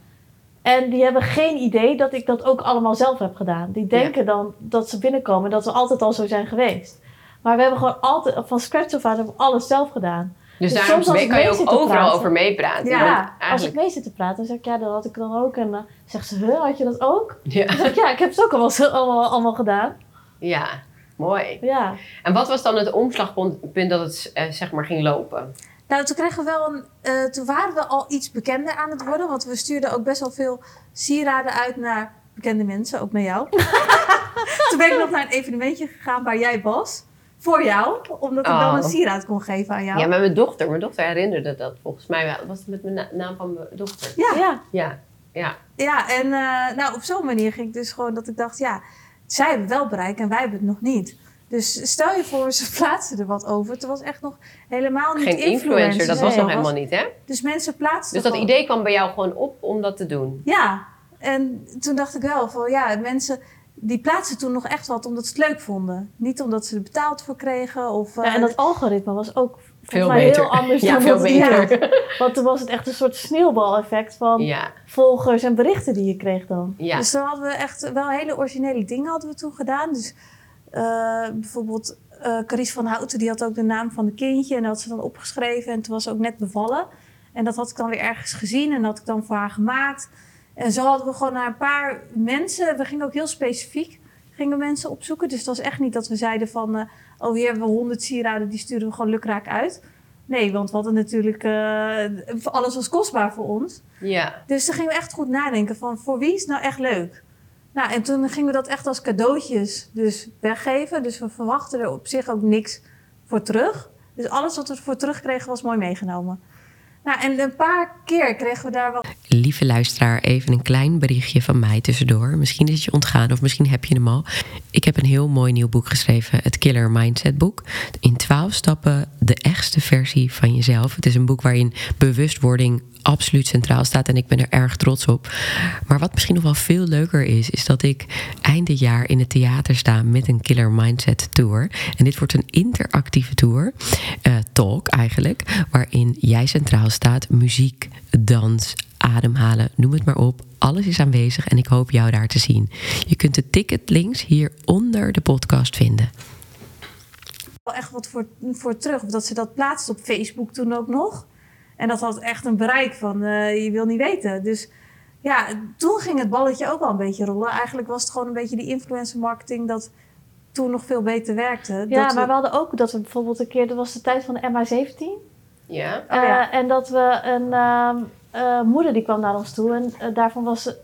En die hebben geen idee dat ik dat ook allemaal zelf heb gedaan. Die denken dan dat ze binnenkomen dat we altijd al zo zijn geweest. Maar we hebben gewoon altijd, van scratch af aan, alles zelf gedaan. Dus Dus daarom soms als ik kan je mee ook zit te overal praten- over meepraten. Ja, als ik mee zit te praten, dan zeg ik ja, dat had ik dan ook. En dan zegt ze, huh, had je dat ook? ja. Dan zeg ik ja, ik heb het ook allemaal, allemaal, allemaal gedaan. ja, mooi. Ja. En wat was dan het omslagpunt dat het eh, zeg maar ging lopen? Nou, toen kregen we wel een. eh, toen waren we al iets bekender aan het worden. Want we stuurden ook best wel veel sieraden uit naar bekende mensen, ook naar jou. toen ben ik nog naar een evenementje gegaan waar jij was. Voor jou, omdat ik dan Oh. een sieraad kon geven aan jou. Ja, maar mijn dochter, mijn dochter herinnerde dat volgens mij wel. Was het met mijn na- naam van mijn dochter? Ja. Ja. Ja, ja. Ja, en eh, nou, op zo'n manier ging ik dus gewoon dat ik dacht, ja, zij hebben wel bereik en wij hebben het nog niet. Dus stel je voor, ze plaatsen er wat over. Het was echt nog helemaal niet Geen influencer, dat was nog helemaal niet, hè? Dus mensen plaatsten Dus dat gewoon- idee kwam bij jou gewoon op om dat te doen. Ja, en toen dacht ik wel van, ja, mensen die plaatsen toen nog echt wat omdat ze het leuk vonden. Niet omdat ze er betaald voor kregen of... Ja, eh, en dat algoritme was ook Veel mij beter. heel anders Ja, dan veel het- beter. Ja, want toen was het echt een soort sneeuwbaleffect van Ja, volgers en berichten die je kreeg dan. ja. Dus dan hadden we echt wel hele originele dingen hadden we toen gedaan. Dus eh, bijvoorbeeld eh Carice van Houten, die had ook de naam van een kindje. En dat had ze dan opgeschreven. En toen was ze ook net bevallen. En dat had ik dan weer ergens gezien. En dat had ik dan voor haar gemaakt. En zo hadden we gewoon naar een paar mensen... We gingen ook heel specifiek gingen mensen opzoeken. Dus het was echt niet dat we zeiden van... eh, oh, hier hebben we honderd sieraden, die sturen we gewoon lukraak uit. Nee, want we hadden natuurlijk... eh, alles was kostbaar voor ons. ja. Dus dan gingen we echt goed nadenken van voor wie is het nou echt leuk? Nou, en toen gingen we dat echt als cadeautjes dus weggeven. Dus we verwachten er op zich ook niks voor terug. Dus alles wat we ervoor terugkregen was mooi meegenomen. Nou, en een paar keer kregen we daar wel... Lieve luisteraar, even een klein berichtje van mij tussendoor. Misschien is het je ontgaan of misschien heb je hem al. Ik heb een heel mooi nieuw boek geschreven, het Killer Mindset boek. In 12 stappen de echtste versie van jezelf. Het is een boek waarin bewustwording absoluut centraal staat en ik ben er erg trots op. Maar wat misschien nog wel veel leuker is, is dat ik eind dit jaar in het theater sta met een Killer Mindset Tour. En dit wordt een interactieve tour, eh, talk eigenlijk, waarin jij centraal staat, muziek, dans, ademhalen, noem het maar op. Alles is aanwezig en ik hoop jou daar te zien. Je kunt de ticketlinks hier onder de podcast vinden. echt wat voor, voor terug. Of dat ze dat plaatst op Facebook toen ook nog. En dat had echt een bereik van eh, je wil niet weten. Dus ja, toen ging het balletje ook wel een beetje rollen. Eigenlijk was het gewoon een beetje die influencer marketing dat toen nog veel beter werkte. Ja, dat maar we hadden ook dat we bijvoorbeeld een keer, dat was de tijd van de MH17. Ja. Oh, ja. Eh, en dat we een ehm, eh, moeder die kwam naar ons toe en daarvan was ze-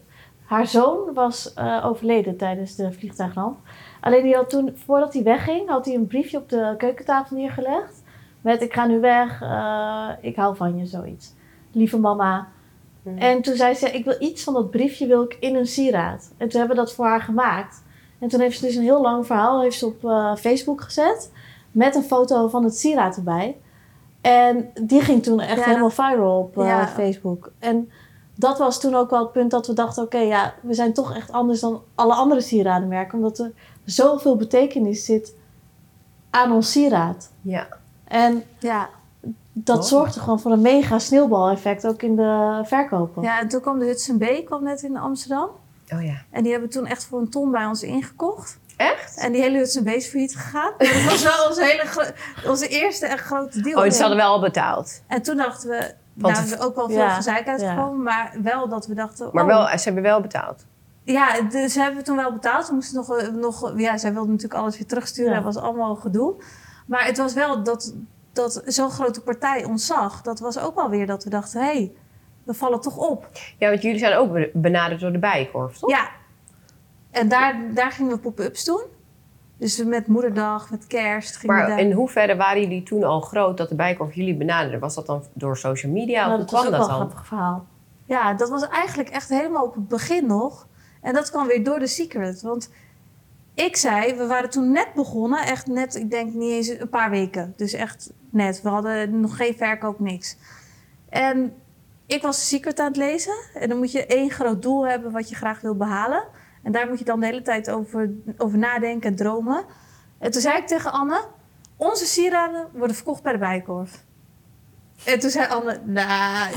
haar zoon was eh, overleden tijdens de vliegtuigramp. Alleen die had toen, voordat hij wegging, had hij een briefje op de keukentafel neergelegd. Met ik ga nu weg, eh, ik hou van je, zoiets. Lieve mama. Mhm. En toen zei ze, ik wil iets van dat briefje wil ik in een sieraad. En toen hebben we dat voor haar gemaakt. En toen heeft ze dus een heel lang verhaal heeft ze op eh, Facebook gezet. Met een foto van het sieraad erbij. En die ging toen echt Ja, helemaal viral op eh, Ja. Facebook. En dat was toen ook wel het punt dat we dachten... oké, ja, we zijn toch echt anders dan alle andere sieradenmerken. Omdat er zoveel betekenis zit aan ons sieraad. Ja. En ja. dat Oh. zorgde gewoon voor een mega sneeuwbaleffect ook in de verkopen. ja, en toen kwam de Hudson B kwam net in Amsterdam. Oh ja. En die hebben toen echt voor een ton bij ons ingekocht. Echt? En die hele Hudson B is failliet gegaan. Maar dat was wel onze, hele onze eerste echt grote deal. Oh, dus ze hadden wel al betaald. En toen dachten we, Want nou, er is ook wel veel Ja, gezeik uitgekomen, maar wel dat we dachten... Maar oh, wel, ze hebben wel betaald. Ja, dus ze hebben toen wel betaald. Ze moesten nog, nog ja, zij wilden natuurlijk alles weer terugsturen. Ja. Dat was allemaal gedoe. Maar het was wel dat, dat zo'n grote partij ons zag. Dat was ook wel weer dat we dachten, hé, hey, we vallen toch op. Ja, want jullie zijn ook be- benaderd door de Bijenkorf, toch? Ja. En daar, daar gingen we pop-ups doen. Dus met moederdag, met kerst gingen we Maar daar... in hoeverre waren jullie toen al groot dat de Bijenkorf jullie benaderde? Was dat dan door social media? Nou, of dat kwam dat dan? grappig verhaal. Ja, dat was eigenlijk echt helemaal op het begin nog. En dat kwam weer door The Secret. Want ik zei, we waren toen net begonnen. Echt net, ik denk niet eens een paar weken. Dus echt net. We hadden nog geen verkoop, niks. En ik was secret aan het lezen. En dan moet je één groot doel hebben wat je graag wil behalen. En daar moet je dan de hele tijd over, over nadenken en dromen. En toen zei ik tegen Anne, onze sieraden worden verkocht bij de Bijenkorf. En toen zei Anne, nou,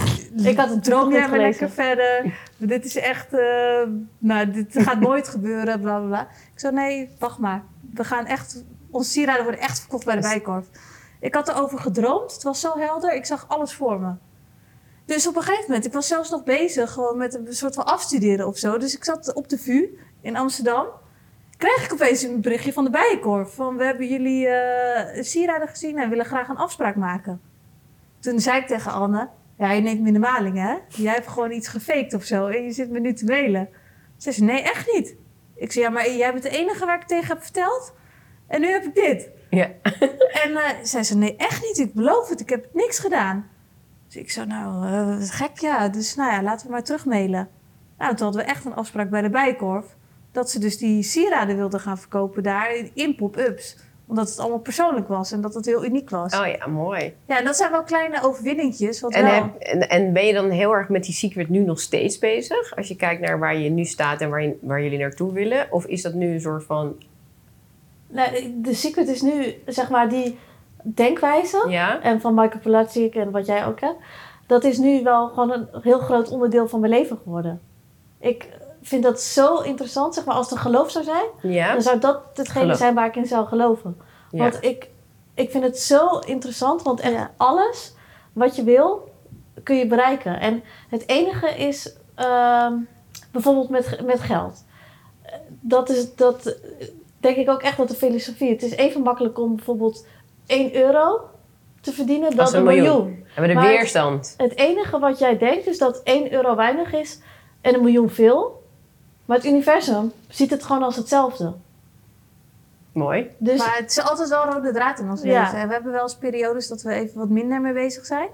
Ik had het droom niet gelezen. lekker verder. Dit is echt, eh, nou, dit gaat nooit gebeuren, bla bla bla. Ik zei, nee, wacht maar. We gaan echt, onze sieraden worden echt verkocht bij de Bijenkorf. Ik had erover gedroomd, het was zo helder, ik zag alles voor me. Dus op een gegeven moment, ik was zelfs nog bezig gewoon met een soort van afstuderen of zo. Dus ik zat op de VU in Amsterdam. Kreeg ik opeens een berichtje van de Bijenkorf. Van, we hebben jullie eh sieraden gezien en willen graag een afspraak maken. Toen zei ik tegen Anne, ja, je neemt me in de maling, hè? Jij hebt gewoon iets gefaked of zo en je zit me nu te mailen. Ze zei, nee, echt niet. Ik zei, ja, maar jij bent de enige waar ik tegen heb verteld. En nu heb ik dit. Ja. En eh zei ze, nee, echt niet. Ik beloof het, ik heb niks gedaan. Dus ik zo, nou, eh, gek ja. Dus nou ja, laten we maar terugmailen. Nou, toen hadden we echt een afspraak bij de Bijenkorf. Dat ze dus die sieraden wilden gaan verkopen daar in pop-ups. Omdat het allemaal persoonlijk was en dat het heel uniek was. Oh ja, mooi. Ja, en dat zijn wel kleine overwinningjes. Wat En, wel... heb, en, en ben je dan heel erg met die secret nu nog steeds bezig? Als je kijkt naar waar je nu staat en waar, je, waar jullie naartoe willen? Of is dat nu een soort van... Nou, de secret is nu, zeg maar, die denkwijze. Ja? En van Michael Pilatschik en wat jij ook hebt. Dat is nu wel gewoon een heel groot onderdeel van mijn leven geworden. Ik vind dat zo interessant. Zeg maar, als het een geloof zou zijn, Ja? dan zou dat hetgene Geloof. zijn waar ik in zou geloven. ja. Want ik, ik vind het zo interessant, want echt alles wat je wil, kun je bereiken. En het enige is ehm, bijvoorbeeld met, met geld. Dat is dat, denk ik ook echt wat de filosofie. Het is even makkelijk om bijvoorbeeld 1 euro te verdienen dan een een miljoen. miljoen. Hebben de maar- weerstand. Het enige wat jij denkt is dat 1 euro weinig is en een miljoen veel. Maar het universum ziet het gewoon als hetzelfde. Mooi. Dus Maar het is altijd wel een rode draad in ons Ja. leven. En we hebben wel eens periodes dat we even wat minder mee bezig zijn.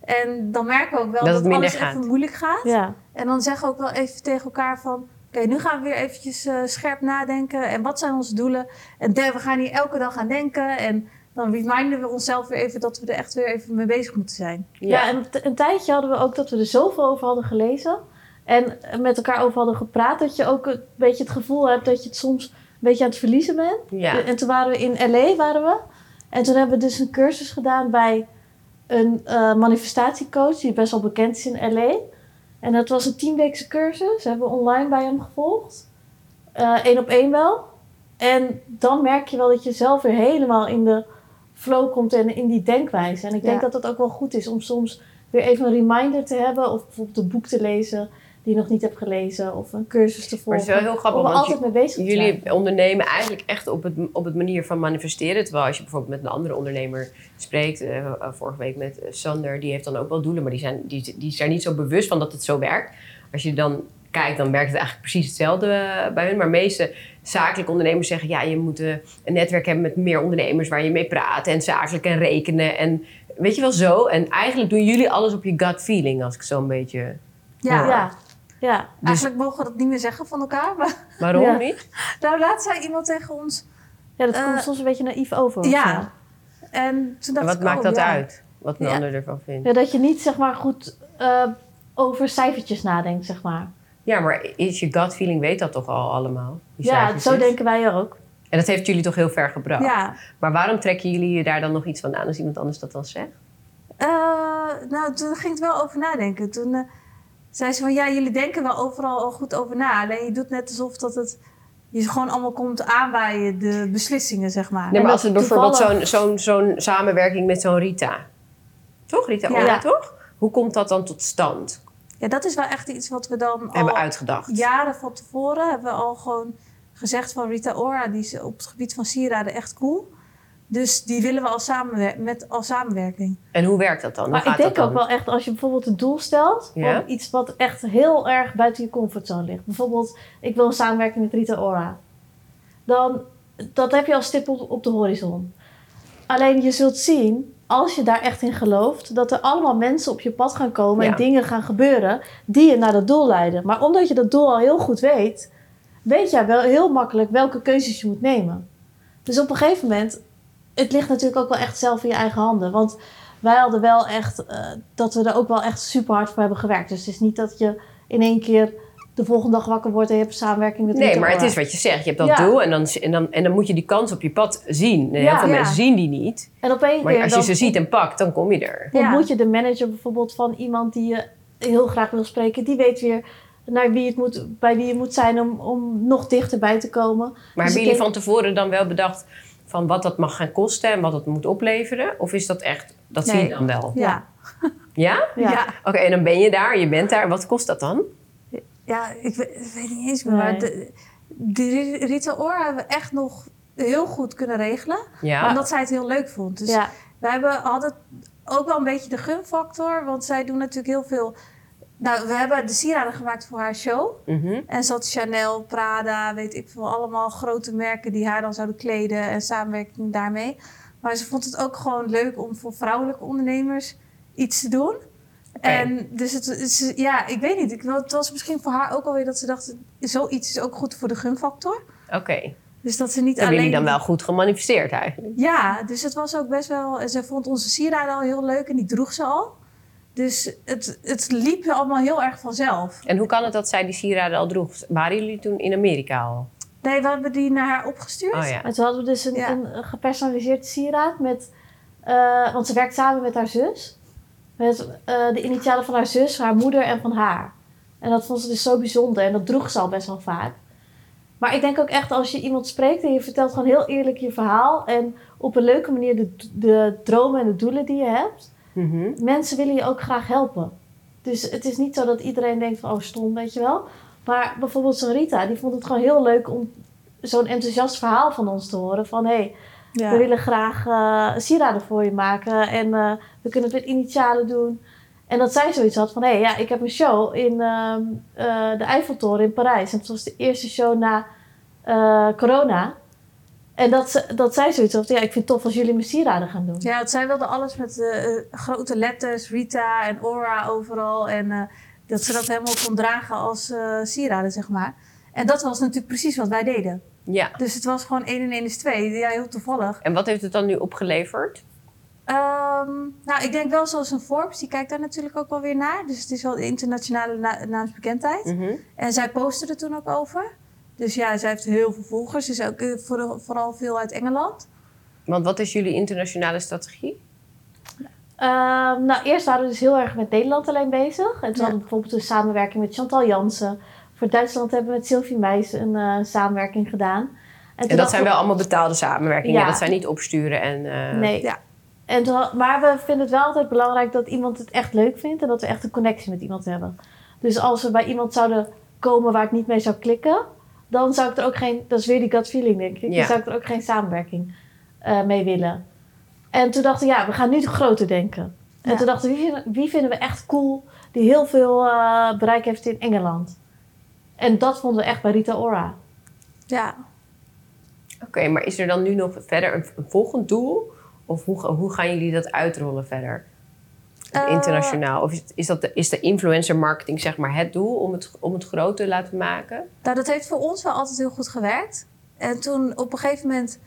En dan merken we ook wel Dat dat, het minder alles gaat. even moeilijk gaat. ja, En dan zeggen we ook wel even tegen elkaar van... Oké, nu gaan we weer eventjes eh, scherp nadenken. En wat zijn onze doelen? En we gaan hier elke dag aan denken. En dan reminden we onszelf weer even dat we er echt weer even mee bezig moeten zijn. Ja, Ja. en een tijdje hadden we ook dat we er zoveel over hadden gelezen. En met elkaar over hadden gepraat. Dat je ook een beetje het gevoel hebt dat je het soms een beetje aan het verliezen bent. Ja. En toen waren we in LA, waren we. En toen hebben we dus een cursus gedaan bij een eh, manifestatiecoach die best wel bekend is in LA. En dat was een tienweekse cursus. Hebben we online bij hem gevolgd. Eén op één wel. En dan merk je wel dat je zelf weer helemaal in de flow komt en in die denkwijze. En ik denk Ja. dat het ook wel goed is om soms weer even een reminder te hebben. Of bijvoorbeeld een boek te lezen die je nog niet hebt gelezen. Of een cursus te Maar volgen. het is wel heel grappig, om want altijd mee bezig zijn. Jullie ondernemen eigenlijk echt op het, op het manier van manifesteren. Terwijl als je bijvoorbeeld met een andere ondernemer spreekt, eh, eh, vorige week met eh, Sander, die heeft dan ook wel doelen, maar die zijn, die, die zijn niet zo bewust van dat het zo werkt. Als je dan kijkt, dan werkt het eigenlijk precies hetzelfde bij hun. Maar meeste zakelijke ondernemers zeggen, ja, je moet een netwerk hebben met meer ondernemers waar je mee praat en zakelijk en rekenen en weet je wel zo. En eigenlijk doen jullie alles op je gut feeling, als ik zo een beetje... Ja, Ja, ja. eigenlijk mogen we dat niet meer zeggen van elkaar. Maar Waarom Ja. niet? nou, laatst zei iemand tegen ons... ja dat Eh, komt soms een beetje naïef over. Ja. En toen dacht En wat ik, maakt oh, dat ja. uit? Wat een Ja. ander ervan vindt. Ja, dat je niet zeg maar goed eh, over cijfertjes nadenkt, zeg maar. Ja, maar is je gut feeling weet dat toch al allemaal? die Ja, cijfertjes? zo denken wij ook. En dat heeft jullie toch heel ver gebracht? Ja. Maar waarom trekken jullie je daar dan nog iets van aan als iemand anders dat dan zegt? Eh, nou, toen ging er wel over nadenken. Toen eh, zei ze van, ja, jullie denken wel overal al goed over na. Alleen je doet net alsof dat het je gewoon allemaal komt aanwaaien, de beslissingen, zeg maar. Nee, maar als er bijvoorbeeld zo'n toevallig- zo'n zo'n samenwerking met zo'n Rita. Toch, Rita Ja. Ora, toch? Hoe komt dat dan tot stand? Ja, dat is wel echt iets wat we dan Hebben al uitgedacht. jaren van tevoren hebben we al gewoon gezegd van Rita Ora, die is op het gebied van sieraden echt cool. Dus die willen we al samenwer met als samenwerking. En hoe werkt dat dan? Hoe Maar ik denk dat ook wel echt als je bijvoorbeeld een doel stelt, Ja. van iets wat echt heel erg buiten je comfortzone ligt. Bijvoorbeeld, ik wil een samenwerking met Rita Ora. Dan, dat heb je als stip op, op de horizon. Alleen je zult zien, als je daar echt in gelooft, dat er allemaal mensen op je pad gaan komen Ja. en dingen gaan gebeuren die je naar dat doel leiden. Maar omdat je dat doel al heel goed weet, weet jij wel heel makkelijk welke keuzes je moet nemen. Dus op een gegeven moment, het ligt natuurlijk ook wel echt zelf in je eigen handen. Want wij hadden wel echt, eh, dat we er ook wel echt super hard voor hebben gewerkt. Dus het is niet dat je in één keer de volgende dag wakker wordt en je hebt samenwerking met Nee, maar het is wat je zegt. Je hebt dat Ja. doel en dan, en, dan, en dan moet je die kans op je pad zien. En heel Ja. veel Ja. mensen zien die niet. En op één Maar keer als je dan ze ziet en pakt, dan kom je er. Ja. ontmoet je de manager bijvoorbeeld van iemand die je heel graag wil spreken. Die weet weer naar wie het moet, bij wie je moet zijn om, om nog dichterbij te komen. Maar Dus hebben jullie denk- van tevoren dan wel bedacht van wat dat mag gaan kosten en wat het moet opleveren? Of is dat echt, dat zie je dan wel? Ja. Ja? Ja. Ja. Oké, en dan ben je daar, je bent daar. Wat kost dat dan? Ja, ik weet, niet eens meer. Nee. Maar de, de Rita Ora hebben we echt nog heel goed kunnen regelen. Ja. Omdat zij het heel leuk vond. Dus ja. we hebben, hadden ook wel een beetje de gunfactor. Want zij doen natuurlijk heel veel... Nou, we hebben de sieraden gemaakt voor haar show. Mhm. En ze had Chanel, Prada, weet ik veel. Allemaal grote merken die haar dan zouden kleden. En samenwerking daarmee. Maar ze vond het ook gewoon leuk om voor vrouwelijke ondernemers iets te doen. En dus het, is ja, ik weet niet. Ik, het was misschien voor haar ook alweer dat ze dacht... zoiets is ook goed voor de gunfactor. Oké. Dus dat ze niet Hebben alleen... jullie dan wel goed gemanifesteerd eigenlijk? Ja, dus het was ook best wel... en Ze vond onze sieraden al heel leuk en die droeg ze al. Dus het, het liep allemaal heel erg vanzelf. En hoe kan het dat zij die sieraden al droeg? Waren jullie toen in Amerika al? Nee, we hebben die naar haar opgestuurd. Oh ja. En toen hadden we dus een, Ja. een gepersonaliseerd sieraad met... eh, want ze werkt samen met haar zus. Met eh, de initialen van haar zus, haar moeder en van haar. En dat vond ze dus zo bijzonder. En dat droeg ze al best wel vaak. Maar ik denk ook echt als je iemand spreekt en je vertelt gewoon heel eerlijk je verhaal. En op een leuke manier de, de dromen en de doelen die je hebt. Mhm. Mensen willen je ook graag helpen. Dus het is niet zo dat iedereen denkt van, oh stom, weet je wel. Maar bijvoorbeeld zo'n Rita, die vond het gewoon heel leuk om zo'n enthousiast verhaal van ons te horen. Van, hé, hey, Ja. we willen graag eh, sieraden voor je maken. En eh, we kunnen het met initialen doen. En dat zij zoiets had van, hé, hey, ja, ik heb een show in ehm, eh, de Eiffeltoren in Parijs. En het was de eerste show na corona. En dat, ze, dat zij zoiets had ja, ik vind het tof als jullie mijn sieraden gaan doen. Ja, zij wilde alles met eh, eh, grote letters, Rita en Aura overal. En eh, dat ze dat helemaal kon dragen als eh, sieraden, zeg maar. En dat was natuurlijk precies wat wij deden. Ja. Dus het was gewoon 1 en 1 is 2. Ja, heel toevallig. En wat heeft het dan nu opgeleverd? Ehm, nou, ik denk wel zoals een Forbes, die kijkt daar natuurlijk ook wel weer naar. Dus het is wel internationale na- naamsbekendheid. Mhm. En zij postte er toen ook over. Dus ja, zij heeft heel veel volgers. Dus ook eh, voor- vooral veel uit Engeland. Want wat is jullie internationale strategie? Ehm, nou, eerst waren we dus heel erg met Nederland alleen bezig. En toen Ja. hadden we bijvoorbeeld een samenwerking met Chantal Jansen. Voor Duitsland hebben we met Sylvie Meijs een eh, samenwerking gedaan. En dat zijn we- wel allemaal betaalde samenwerkingen. Ja. Dat zijn niet opsturen en... eh, Nee. Ja. En toen maar we vinden het wel altijd belangrijk dat iemand het echt leuk vindt. En dat we echt een connectie met iemand hebben. Dus als we bij iemand zouden komen waar het niet mee zou klikken... Dan zou ik er ook geen... Dat is weer die gut feeling, denk ik. Ja. Dan zou ik er ook geen samenwerking eh, mee willen. En toen dachten we, ja, we gaan nu groter denken. En Ja. toen dachten we, wie vinden, wie vinden we echt cool... die heel veel eh, bereik heeft in Engeland? En dat vonden we echt bij Rita Ora. Ja, Oké, maar is er dan nu nog verder een, een volgend doel? Of hoe, hoe gaan jullie dat uitrollen verder? Eh, Internationaal? Of is, is, dat de, is de influencer marketing zeg maar het doel om het, om het groot te laten maken? Nou, dat heeft voor ons wel altijd heel goed gewerkt. En toen op een gegeven moment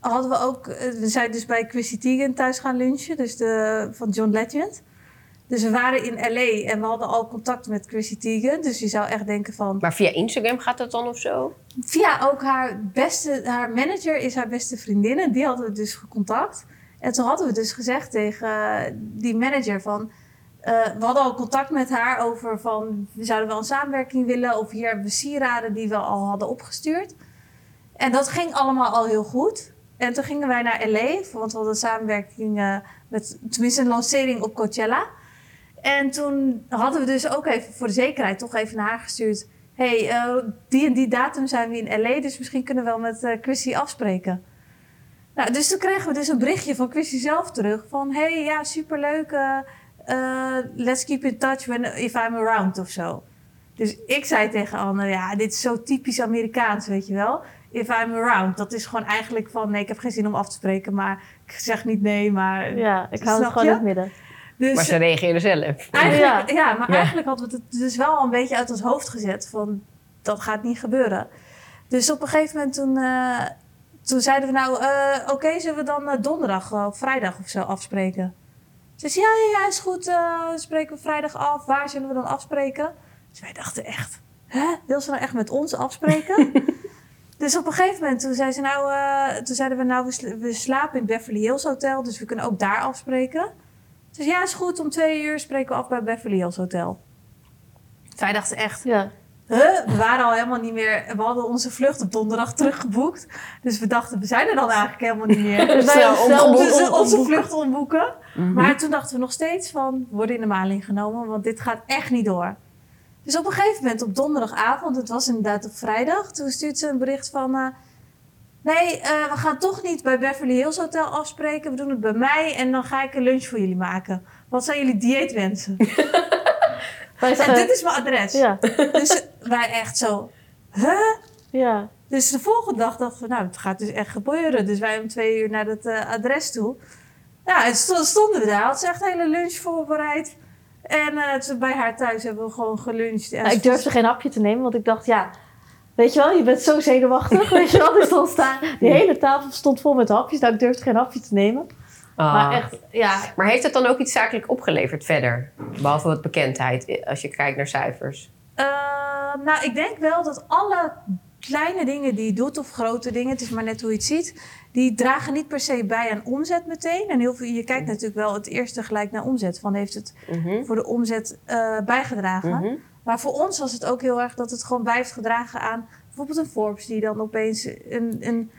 hadden we ook... eh, We zijn dus bij Chrissy Teigen thuis gaan lunchen. Dus de, van John Legend. Dus we waren in L.A. en we hadden al contact met Chrissy Teigen. Dus je zou echt denken van... Maar via Instagram gaat dat dan of zo? Via ook haar beste... Haar manager is haar beste vriendin. En die hadden we dus gecontact. En toen hadden we dus gezegd tegen eh, die manager van... eh, we hadden al contact met haar over van... We zouden wel een samenwerking willen. Of hier hebben we sieraden die we al hadden opgestuurd. En dat ging allemaal al heel goed. En toen gingen wij naar LA. Want we hadden samenwerking met... Tenminste een lancering op Coachella. En toen hadden we dus ook even voor de zekerheid toch even naar haar gestuurd. hey, eh, die en die datum zijn we in LA, dus misschien kunnen we wel met Chrissy afspreken. Nou, dus toen kregen we dus een berichtje van Chrissy zelf terug. Van, hey, ja, superleuk. eh, eh, let's keep in touch when, if I'm around of zo. Dus ik zei tegen Anne, ja, dit is zo typisch Amerikaans, weet je wel. If I'm around. Dat is gewoon eigenlijk van, nee, ik heb geen zin om af te spreken. Maar ik zeg niet nee, maar... Ja, ik hou het gewoon in het midden. Dus, Maar ze reageren zelf. Eigenlijk, ja. maar Ja. eigenlijk hadden we het dus wel een beetje uit ons hoofd gezet van dat gaat niet gebeuren. Dus op een gegeven moment toen, eh, toen zeiden we nou, eh, oké, zullen we dan eh, donderdag of vrijdag of zo afspreken? Ze zei, ja, ja, ja, is goed, eh, spreken we vrijdag af. Waar zullen we dan afspreken? Dus wij dachten echt, hè, wil ze nou echt met ons afspreken? dus op een gegeven moment toen, zei ze nou, eh, toen zeiden we nou, we, sla- we slapen in Beverly Hills Hotel, dus we kunnen ook daar afspreken. Dus ja, is goed, om twee uur spreken we af bij Beverly Hills Hotel. Dus wij dachten echt, Ja. Huh? We waren al helemaal niet meer. We hadden onze vlucht op donderdag teruggeboekt. Dus we dachten, we zijn er dan eigenlijk helemaal niet meer. Dus wij. Dus onze vlucht omboeken. Maar toen dachten we nog steeds van, we worden in de maling genomen, want dit gaat echt niet door. Dus op een gegeven moment op donderdagavond, het was inderdaad op vrijdag, toen stuurt ze een bericht van, eh, nee, eh, we gaan toch niet bij Beverly Hills Hotel afspreken, we doen het bij mij en dan ga ik een lunch voor jullie maken. Wat zijn jullie dieetwensen? En dit is mijn adres. Ja, Dus wij echt zo, huh? ja. Dus de volgende dag dachten we, nou, het gaat dus echt gebeuren. Dus wij om twee uur naar het eh, adres toe. Ja, en sto- stonden we daar. Had ze echt een hele lunch voorbereid. En eh, bij haar thuis hebben we gewoon geluncht. En Nou, ik durfde geen hapje te nemen, want ik dacht, ja, weet je wel, je bent zo zenuwachtig, weet je wel. Dus dan staan, die hele tafel stond vol met hapjes, nou, ik durfde geen hapje te nemen. Ah. Maar echt, ja, Maar heeft het dan ook iets zakelijk opgeleverd verder? Behalve wat bekendheid, eh, als je kijkt naar cijfers. Eh, nou, ik denk wel dat alle kleine dingen die je doet, of grote dingen, het is maar net hoe je het ziet, die dragen niet per se bij aan omzet meteen. En heel veel, je kijkt natuurlijk wel het eerste gelijk naar omzet. Van heeft het Mhm. voor de omzet eh, bijgedragen? Mhm. Maar voor ons was het ook heel erg dat het gewoon bij heeft gedragen aan bijvoorbeeld een Forbes die dan opeens een, een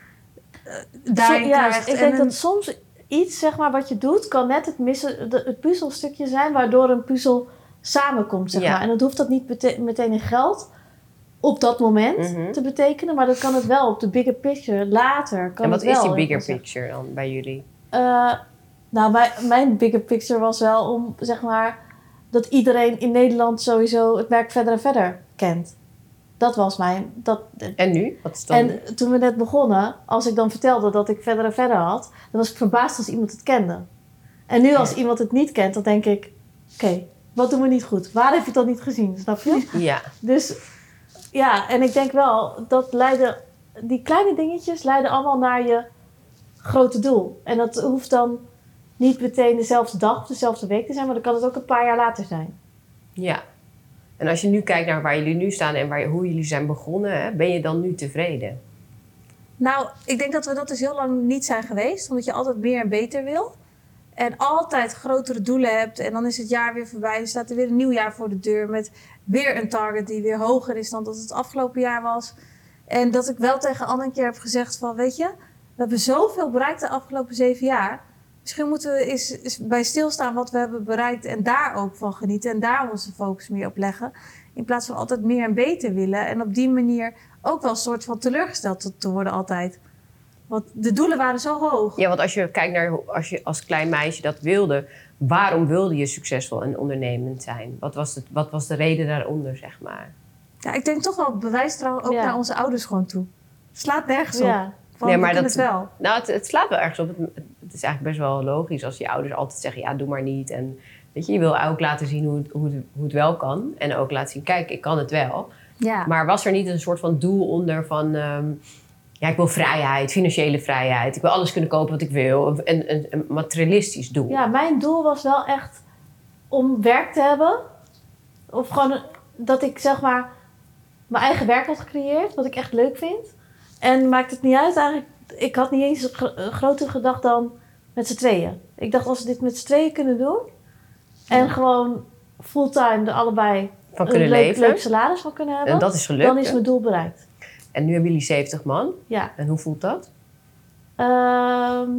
eh, Zo- ja, krijgt. ik en denk een- dat soms iets, zeg maar, wat je doet, kan net het, missen, het puzzelstukje zijn waardoor een puzzel samenkomt, zeg Ja. maar. En dat hoeft dat niet meteen in geld op dat moment Mhm. te betekenen, maar dat kan het wel op de bigger picture later. Kan En wat het is die bigger picture dan bij jullie? Eh, nou, mijn, mijn bigger picture was wel om, zeg maar, dat iedereen in Nederland sowieso het merk verder en verder kent. Dat was mijn. Dat, En nu? Wat is dan? en toen we net begonnen, als ik dan vertelde dat ik verder en verder had, dan was ik verbaasd als iemand het kende. En nu als iemand het niet kent, dan denk ik, oké, wat doen we niet goed? Waar heb je dat niet gezien, snap je? Ja. Dus ja, en ik denk wel, dat leiden, die kleine dingetjes leiden allemaal naar je grote doel. En dat hoeft dan niet meteen dezelfde dag of dezelfde week te zijn, maar dan kan het ook een paar jaar later zijn. Ja. En als je nu kijkt naar waar jullie nu staan en waar, hoe jullie zijn begonnen, hè, ben je dan nu tevreden? Nou, ik denk dat we dat dus heel lang niet zijn geweest, omdat je altijd meer en beter wil. En altijd grotere doelen hebt. En dan is het jaar weer voorbij. Er staat er weer een nieuw jaar voor de deur. Met weer een target die weer hoger is dan dat het afgelopen jaar was. En dat ik wel tegen Anne een keer heb gezegd van... Weet je, we hebben zoveel bereikt de afgelopen zeven jaar. Misschien moeten we eens, eens bij stilstaan wat we hebben bereikt. En daar ook van genieten. En daar onze focus meer op leggen. In plaats van altijd meer en beter willen. En op die manier ook wel een soort van teleurgesteld te- te worden altijd. Want de doelen waren zo hoog. Ja, want als je kijkt naar als je als klein meisje dat wilde, waarom wilde je succesvol en ondernemend zijn? Wat was, het, wat was de reden daaronder, zeg maar? Ja, ik denk toch wel het bewijs trouwens ook Ja. naar onze ouders gewoon toe. Slaat nergens op. Ja, Van, Nee, maar dat- het wel. Nou, het, het slaat wel ergens op. Het, het is eigenlijk best wel logisch als je ouders altijd zeggen: ja, doe maar niet. En weet je, je wil ook laten zien hoe het, hoe, het, hoe het wel kan. En ook laten zien: kijk, ik kan het wel. Ja. Maar was er niet een soort van doel onder van... ehm, ja, ik wil vrijheid, financiële vrijheid. Ik wil alles kunnen kopen wat ik wil. Een, een, een materialistisch doel. ja, mijn doel was wel echt om werk te hebben. Of gewoon een- dat ik zeg maar mijn eigen werk had gecreëerd, wat ik echt leuk vind. En maakt het niet uit eigenlijk. Ik had niet eens een gro- een groter gedacht dan met z'n tweeën. Ik dacht als we dit met z'n tweeën kunnen doen. En gewoon fulltime er allebei van een kunnen leuk, leven. leuk salaris van kunnen hebben. en dat is gelukt. dan is mijn doel bereikt. En nu hebben jullie 70 man. Ja. En hoe voelt dat? Ehm,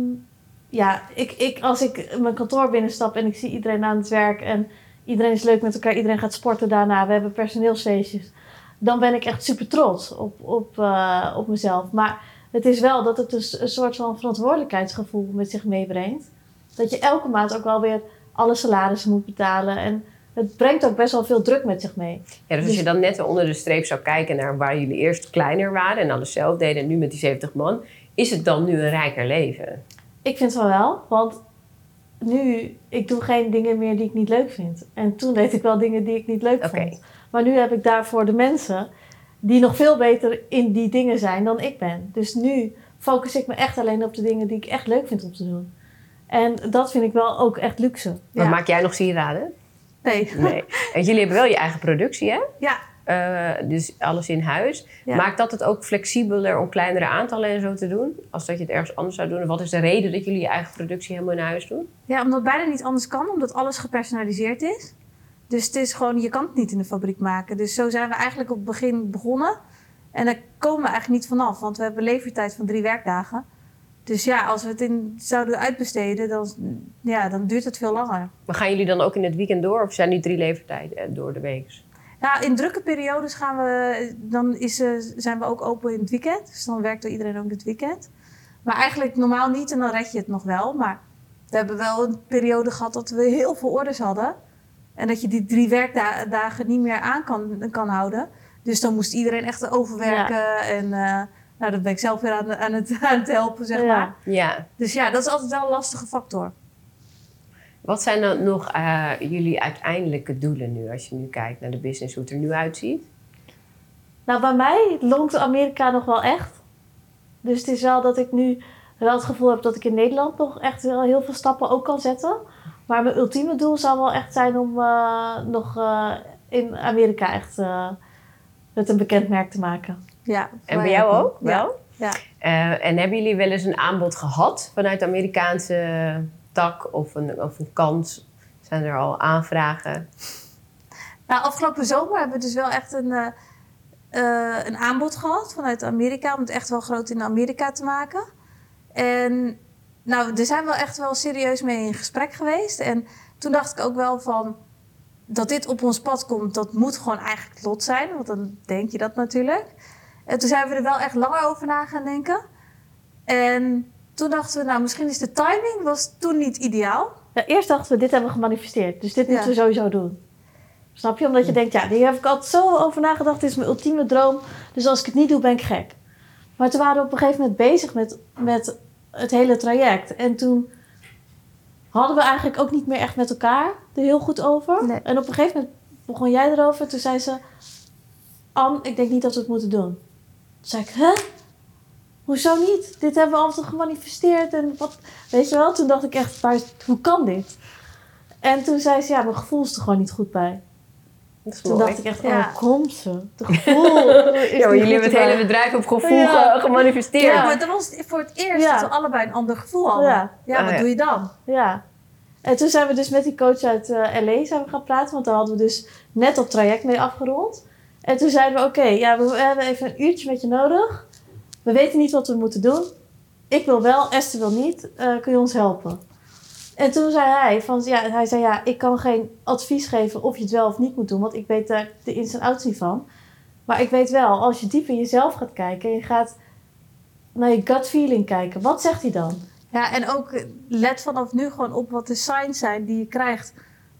ja, ik, ik, als ik mijn kantoor binnenstap en ik zie iedereen aan het werk en iedereen is leuk met elkaar, iedereen gaat sporten daarna, we hebben personeelsfeestjes, dan ben ik echt super trots op, op, eh, op mezelf. Maar het is wel dat het dus een soort van verantwoordelijkheidsgevoel met zich meebrengt. Dat je elke maand ook wel weer alle salarissen moet betalen. En het brengt ook best wel veel druk met zich mee. Ja, dus als Dus- je dan net onder de streep zou kijken naar waar jullie eerst kleiner waren en alles zelf deden en nu met die 70 man, is het dan nu een rijker leven? Ik vind van wel, want nu, ik doe geen dingen meer die ik niet leuk vind. En toen deed ik wel dingen die ik niet leuk Oké. vond. Maar nu heb ik daarvoor de mensen die nog veel beter in die dingen zijn dan ik ben. Dus nu focus ik me echt alleen op de dingen die ik echt leuk vind om te doen. En dat vind ik wel ook echt luxe. Maar Ja. maak jij nog sieraden? Nee. Nee. En jullie hebben wel je eigen productie, hè? Ja. Eh, dus alles in huis. Ja. Maakt dat het ook flexibeler om kleinere aantallen en zo te doen? Als dat je het ergens anders zou doen? En wat is de reden dat jullie je eigen productie helemaal in huis doen? Ja, omdat het bijna niet anders kan, omdat alles gepersonaliseerd is. Dus het is gewoon, je kan het niet in de fabriek maken. Dus zo zijn we eigenlijk op het begin begonnen. En daar komen we eigenlijk niet vanaf, want we hebben een levertijd van drie werkdagen. Dus ja, als we het in, zouden uitbesteden, dan, ja, dan duurt het veel langer. Maar gaan jullie dan ook in het weekend door? Of zijn die drie levertijden eh, door de week? Ja, in drukke periodes gaan we, dan is, eh, zijn we ook open in het weekend. Dus dan werkt er iedereen ook in het weekend. Maar eigenlijk normaal niet en dan red je het nog wel. Maar we hebben wel een periode gehad dat we heel veel orders hadden. En dat je die drie werkdagen niet meer aan kan, kan houden. Dus dan moest iedereen echt overwerken. En eh, nou, dan ben ik zelf weer aan, aan, het, aan het helpen, zeg Ja. maar. Ja. Dus ja, dat is altijd wel een lastige factor. Wat zijn dan nog eh, jullie uiteindelijke doelen nu? Als je nu kijkt naar de business, hoe het er nu uitziet? Nou, bij mij longt Amerika nog wel echt. Dus het is wel dat ik nu wel het gevoel heb dat ik in Nederland nog echt wel heel veel stappen ook kan zetten. Maar mijn ultieme doel zou wel echt zijn om eh, nog eh, in Amerika echt eh, het een bekend merk te maken. Ja, En bij jou ook? Ja. Wel? Ja. Eh, en hebben jullie wel eens een aanbod gehad vanuit de Amerikaanse tak of een, of een kans? Zijn er al aanvragen? Nou, afgelopen zomer hebben we dus wel echt een, eh, eh, een aanbod gehad vanuit Amerika. Om het echt wel groot in Amerika te maken. En nou, er zijn wel echt wel serieus mee in gesprek geweest. En toen dacht ik ook wel van... dat dit op ons pad komt, dat moet gewoon eigenlijk lot zijn. Want dan denk je dat natuurlijk. En toen zijn we er wel echt langer over na gaan denken. En toen dachten we, nou, misschien is de timing was toen niet ideaal. Ja, eerst dachten we, dit hebben we gemanifesteerd. Dus dit Ja. moeten we sowieso doen. Snap je? Omdat je denkt, ja, hier heb ik altijd zo over nagedacht. Dit is mijn ultieme droom. Dus als ik het niet doe, ben ik gek. Maar toen waren we op een gegeven moment bezig met, met het hele traject. En toen hadden we eigenlijk ook niet meer echt met elkaar er heel goed over. Nee. En op een gegeven moment begon jij erover. Toen zei ze, Anne, ik denk niet dat we het moeten doen. Toen zei ik, hè? Hoezo niet? Dit hebben we altijd gemanifesteerd. En wat, weet je wel? Toen dacht ik echt, maar hoe kan dit? En toen zei ze, ja, mijn gevoel is er gewoon niet goed bij. Toen dacht ik echt, Ja. oh, komt ze? Het gevoel is ja, maar niet jullie hebben het hele bedrijf op gevoel Ja. gemanifesteerd. Ja, maar dat was voor het eerst Ja. dat we allebei een ander gevoel hadden. Ja. Ja, Ah, wat ja. doe je dan? Ja. En toen zijn we dus met die coach uit eh, LA zijn we gaan praten. Want daar hadden we dus net dat traject mee afgerond. En toen zeiden we, oké, ja, we hebben even een uurtje met je nodig. We weten niet wat we moeten doen. Ik wil wel, Esther wil niet. Eh, kun je ons helpen? En toen zei hij, van, ja, hij zei, ja, ik kan geen advies geven of je het wel of niet moet doen. Want ik weet daar de ins en outs van. Maar ik weet wel, als je diep in jezelf gaat kijken... en je gaat naar je gut feeling kijken. Wat zegt hij dan? Ja, en ook let vanaf nu gewoon op wat de signs zijn die je krijgt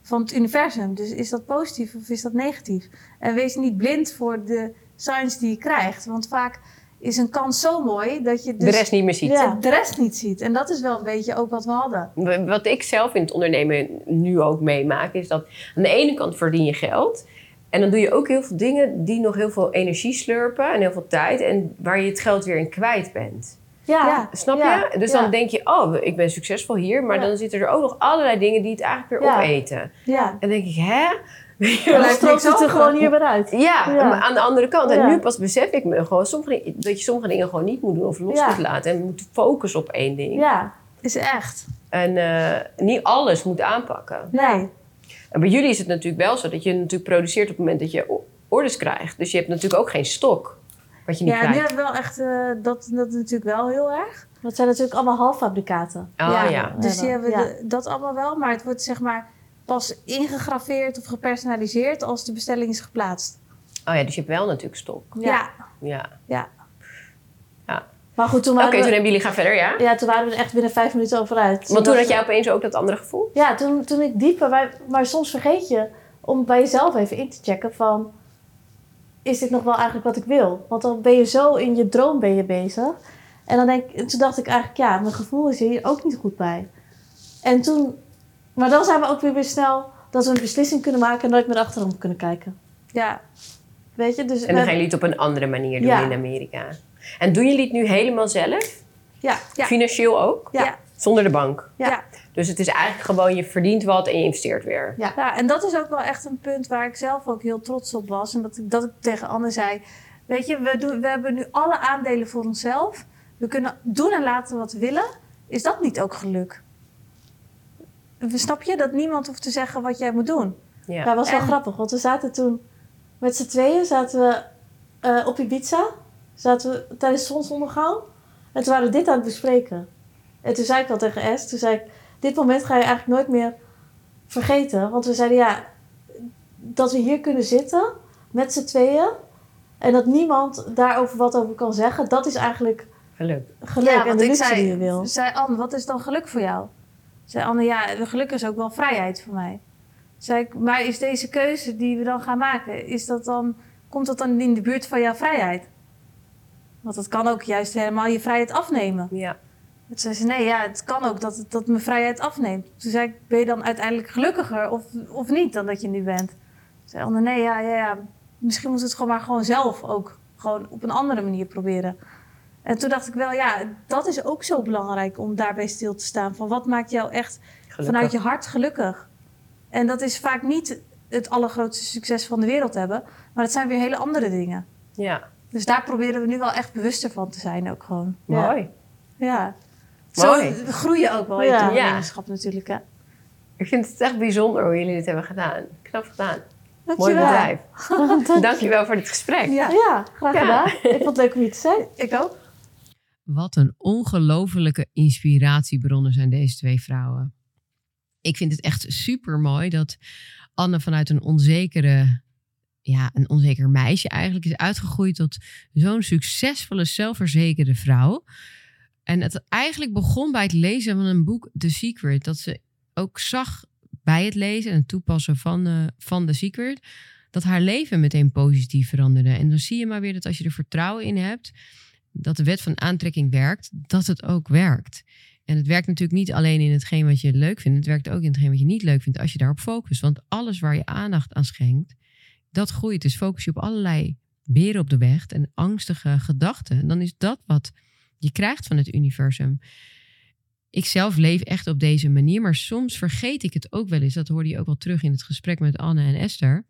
van het universum. Dus is dat positief of is dat negatief? En wees niet blind voor de signs die je krijgt. Want vaak is een kans zo mooi dat je dus de rest niet meer ziet. Ja. de rest niet ziet. En dat is wel een beetje ook wat we hadden. Wat ik zelf in het ondernemen nu ook meemaak, is dat aan de ene kant verdien je geld. En dan doe je ook heel veel dingen die nog heel veel energie slurpen en heel veel tijd. En waar je het geld weer in kwijt bent. Ja. Snap Ja, je? Dus ja. dan denk je, oh, ik ben succesvol hier. Maar Ja. dan zitten er ook nog allerlei dingen die het eigenlijk weer Ja. opeten. Ja. En dan denk ik, hè? Dan blijft stroomt het er gewoon hier weer uit. Ja, Ja. maar aan de andere kant. En Ja. nu pas besef ik me gewoon sommige, dat je sommige dingen gewoon niet moet doen of los Ja. moet laten. En moet focussen op één ding. Ja, Is echt. En eh, niet alles moet aanpakken. Nee. En bij jullie is het natuurlijk wel zo dat je natuurlijk produceert op het moment dat je orders krijgt. Dus je hebt natuurlijk ook geen stok wat je niet Ja, nu krijgt. hebben we wel echt, eh, dat, dat natuurlijk wel heel erg. dat zijn natuurlijk allemaal halffabrikaten. Oh ja. ja, Dus die hebben Ja. de- dat allemaal wel. Maar het wordt zeg maar pas ingegraveerd of gepersonaliseerd als de bestelling is geplaatst. Oh ja, dus je hebt wel natuurlijk stok. Ja. Ja. ja. Maar goed, toen Oké, waren, toen we, hebben jullie gaan verder, ja? ja, toen waren we er echt binnen vijf minuten over uit. Want toen had jij opeens ook dat andere gevoel? Ja, toen, toen ik dieper... Maar, maar soms vergeet je om bij jezelf even in te checken van... Is dit nog wel eigenlijk wat ik wil? Want dan ben je zo in je droom ben je bezig. En dan denk, en toen dacht ik eigenlijk, ja, mijn gevoel is hier ook niet goed bij. En toen... Maar dan zijn we ook weer weer snel dat we een beslissing kunnen maken... en nooit meer achterom kunnen kijken. ja. Weet je, dus En dan gaan jullie het op een andere manier doen Ja. in Amerika. En doen jullie het nu helemaal zelf? ja, Ja. Financieel ook? Ja. Ja. Zonder de bank? Ja. Dus het is eigenlijk gewoon je verdient wat en je investeert weer. Ja. Ja, en dat is ook wel echt een punt waar ik zelf ook heel trots op was. En dat ik, dat ik tegen Anne zei: Weet je, we, doen, we hebben nu alle aandelen voor onszelf. We kunnen doen en laten wat we willen. Is dat niet ook geluk? Snap je? Dat niemand hoeft te zeggen wat jij moet doen. Ja. Dat was wel En- grappig, want we zaten toen met z'n tweeën zaten we eh, op Ibiza. Zaten we tijdens zonsondergang. En toen waren we dit aan het bespreken. En toen zei ik al tegen S, toen zei ik, dit moment ga je eigenlijk nooit meer vergeten. Want we zeiden ja, dat we hier kunnen zitten met z'n tweeën. En dat niemand daarover wat over kan zeggen. Dat is eigenlijk Geluk. geluk en want de ik luxe zei, die je wil. zei Anne, wat is dan geluk voor jou? Zei Anne, ja, geluk is ook wel vrijheid voor mij. Zei ik, maar is deze keuze die we dan gaan maken, is dat dan, komt dat dan in de buurt van jouw vrijheid? Want dat kan ook juist helemaal je vrijheid afnemen. Ja. Toen zei ze, nee, ja, het kan ook dat dat mijn vrijheid afneemt. Toen zei ik, ben je dan uiteindelijk gelukkiger of, of niet dan dat je nu bent? Toen zei Anne, nee, ja, ja, ja, misschien moet het gewoon maar gewoon zelf ook gewoon op een andere manier proberen. En toen dacht ik wel, ja, dat is ook zo belangrijk om daarbij stil te staan. Van wat maakt jou echt Gelukkig. vanuit je hart gelukkig? En dat is vaak niet het allergrootste succes van de wereld hebben, maar het zijn weer hele andere dingen. Ja. Dus daar proberen we nu wel echt bewuster van te zijn ook gewoon. Ja. Mooi. Ja. Mooi. Zo groei je ook wel in Ja. je ondernemerschap natuurlijk. Hè? Ik vind het echt bijzonder hoe jullie dit hebben gedaan. Knap gedaan. Mooi Dankjewel. bedrijf. Dankjewel voor dit gesprek. Ja, Ja, graag Ja. gedaan. Ik vond het leuk om je te zijn. ik ook. Wat een ongelofelijke inspiratiebronnen zijn deze twee vrouwen. Ik vind het echt super mooi dat Anne vanuit een onzekere, ja, een onzeker meisje eigenlijk is uitgegroeid tot zo'n succesvolle, zelfverzekerde vrouw. En het eigenlijk begon bij het lezen van een boek, The Secret. Dat ze ook zag bij het lezen en het toepassen van, eh, van The Secret, dat haar leven meteen positief veranderde. En dan zie je maar weer dat als je er vertrouwen in hebt, dat de wet van aantrekking werkt, dat het ook werkt. En het werkt natuurlijk niet alleen in hetgeen wat je leuk vindt, het werkt ook in hetgeen wat je niet leuk vindt als je daarop focust. Want alles waar je aandacht aan schenkt, dat groeit. Dus focus je op allerlei beren op de weg en angstige gedachten. En dan is dat wat je krijgt van het universum. Ik zelf leef echt op deze manier, maar soms vergeet ik het ook wel eens. Dat hoorde je ook wel terug in het gesprek met Anne en Esther.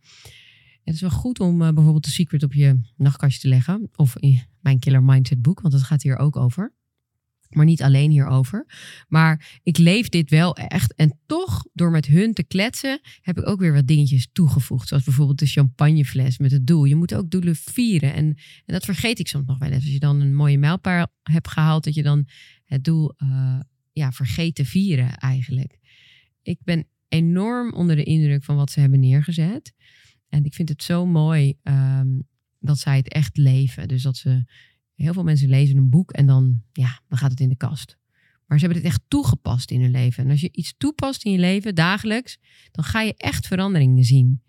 Het is wel goed om eh, bijvoorbeeld de secret op je nachtkastje te leggen. Of in mijn Killer Mindset boek, want dat gaat hier ook over. Maar niet alleen hierover. Maar ik leef dit wel echt. En toch, door met hun te kletsen, heb ik ook weer wat dingetjes toegevoegd. Zoals bijvoorbeeld de champagnefles met het doel. Je moet ook doelen vieren. En, en dat vergeet ik soms nog wel eens. Als je dan een mooie mijlpaal hebt gehaald, dat je dan het doel eh, ja, vergeet te vieren eigenlijk. Ik ben enorm onder de indruk van wat ze hebben neergezet. En ik vind het zo mooi ehm, dat zij het echt leven. Dus dat ze, heel veel mensen lezen een boek en dan, ja, dan gaat het in de kast. Maar ze hebben het echt toegepast in hun leven. En als je iets toepast in je leven dagelijks, dan ga je echt veranderingen zien.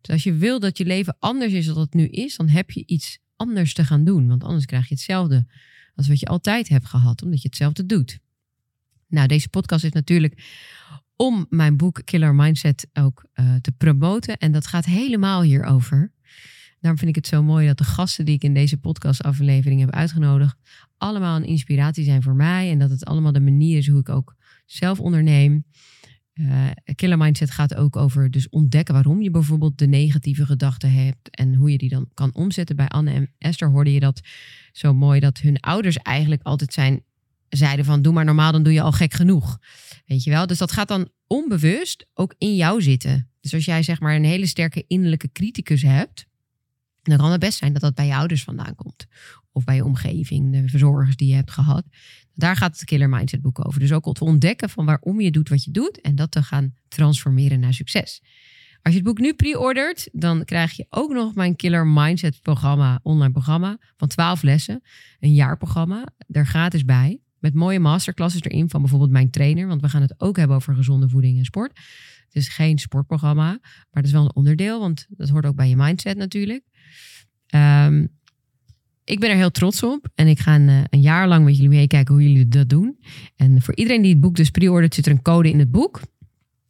Dus als je wil dat je leven anders is dan het nu is, dan heb je iets anders te gaan doen. Want anders krijg je hetzelfde als wat je altijd hebt gehad, omdat je hetzelfde doet. Nou, deze podcast is natuurlijk om mijn boek Killer Mindset ook eh, te promoten. En dat gaat helemaal hierover. Daarom vind ik het zo mooi dat de gasten die ik in deze podcastaflevering heb uitgenodigd, allemaal een inspiratie zijn voor mij. En dat het allemaal de manier is hoe ik ook zelf onderneem. Eh, Killer Mindset gaat ook over dus ontdekken waarom je bijvoorbeeld de negatieve gedachten hebt. En hoe je die dan kan omzetten. Bij Anne en Esther hoorde je dat zo mooi dat hun ouders eigenlijk altijd zijn, zeiden van doe maar normaal, dan doe je al gek genoeg. Weet je wel? Dus dat gaat dan onbewust ook in jou zitten. Dus als jij zeg maar een hele sterke innerlijke criticus hebt, dan kan het best zijn dat dat bij je ouders vandaan komt. Of bij je omgeving, de verzorgers die je hebt gehad. Daar gaat het Killer Mindset boek over. Dus ook te ontdekken van waarom je doet wat je doet en dat te gaan transformeren naar succes. Als je het boek nu pre-ordert, dan krijg je ook nog mijn Killer Mindset programma, online programma van 12 lessen. Een jaarprogramma, daar gratis bij. Met mooie masterclasses erin van bijvoorbeeld mijn trainer. Want we gaan het ook hebben over gezonde voeding en sport. Het is geen sportprogramma, maar het is wel een onderdeel. Want dat hoort ook bij je mindset natuurlijk. Ehm, ik ben er heel trots op. En ik ga een, eh, een jaar lang met jullie meekijken hoe jullie dat doen. En voor iedereen die het boek dus pre-ordert, zit er een code in het boek.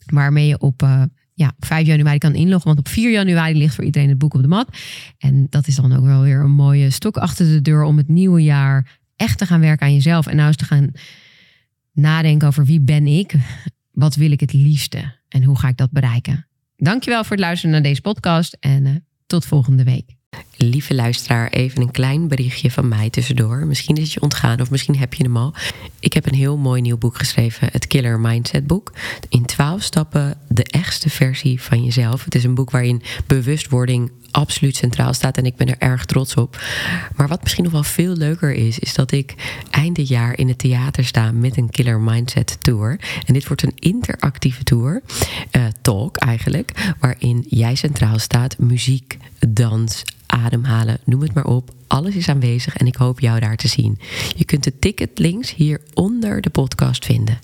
Waarmee je op eh, ja, op 5 januari kan inloggen. Want op 4 januari ligt voor iedereen het boek op de mat. En dat is dan ook wel weer een mooie stok achter de deur om het nieuwe jaar echt te gaan werken aan jezelf. En nou eens te gaan nadenken over wie ben ik? Wat wil ik het liefste? En hoe ga ik dat bereiken? Dankjewel voor het luisteren naar deze podcast en uh, tot volgende week. Lieve luisteraar, even een klein berichtje van mij tussendoor. Misschien is het je ontgaan of misschien heb je hem al. Ik heb een heel mooi nieuw boek geschreven, het Killer Mindset boek. In 12 stappen de echtste versie van jezelf. Het is een boek waarin bewustwording absoluut centraal staat en ik ben er erg trots op. Maar wat misschien nog wel veel leuker is, is dat ik eind dit jaar in het theater sta met een Killer Mindset Tour. En dit wordt een interactieve tour, uh, talk eigenlijk, waarin jij centraal staat, muziek, dans, ademhalen, noem het maar op. Alles is aanwezig en ik hoop jou daar te zien. Je kunt de ticketlinks hier onder de podcast vinden.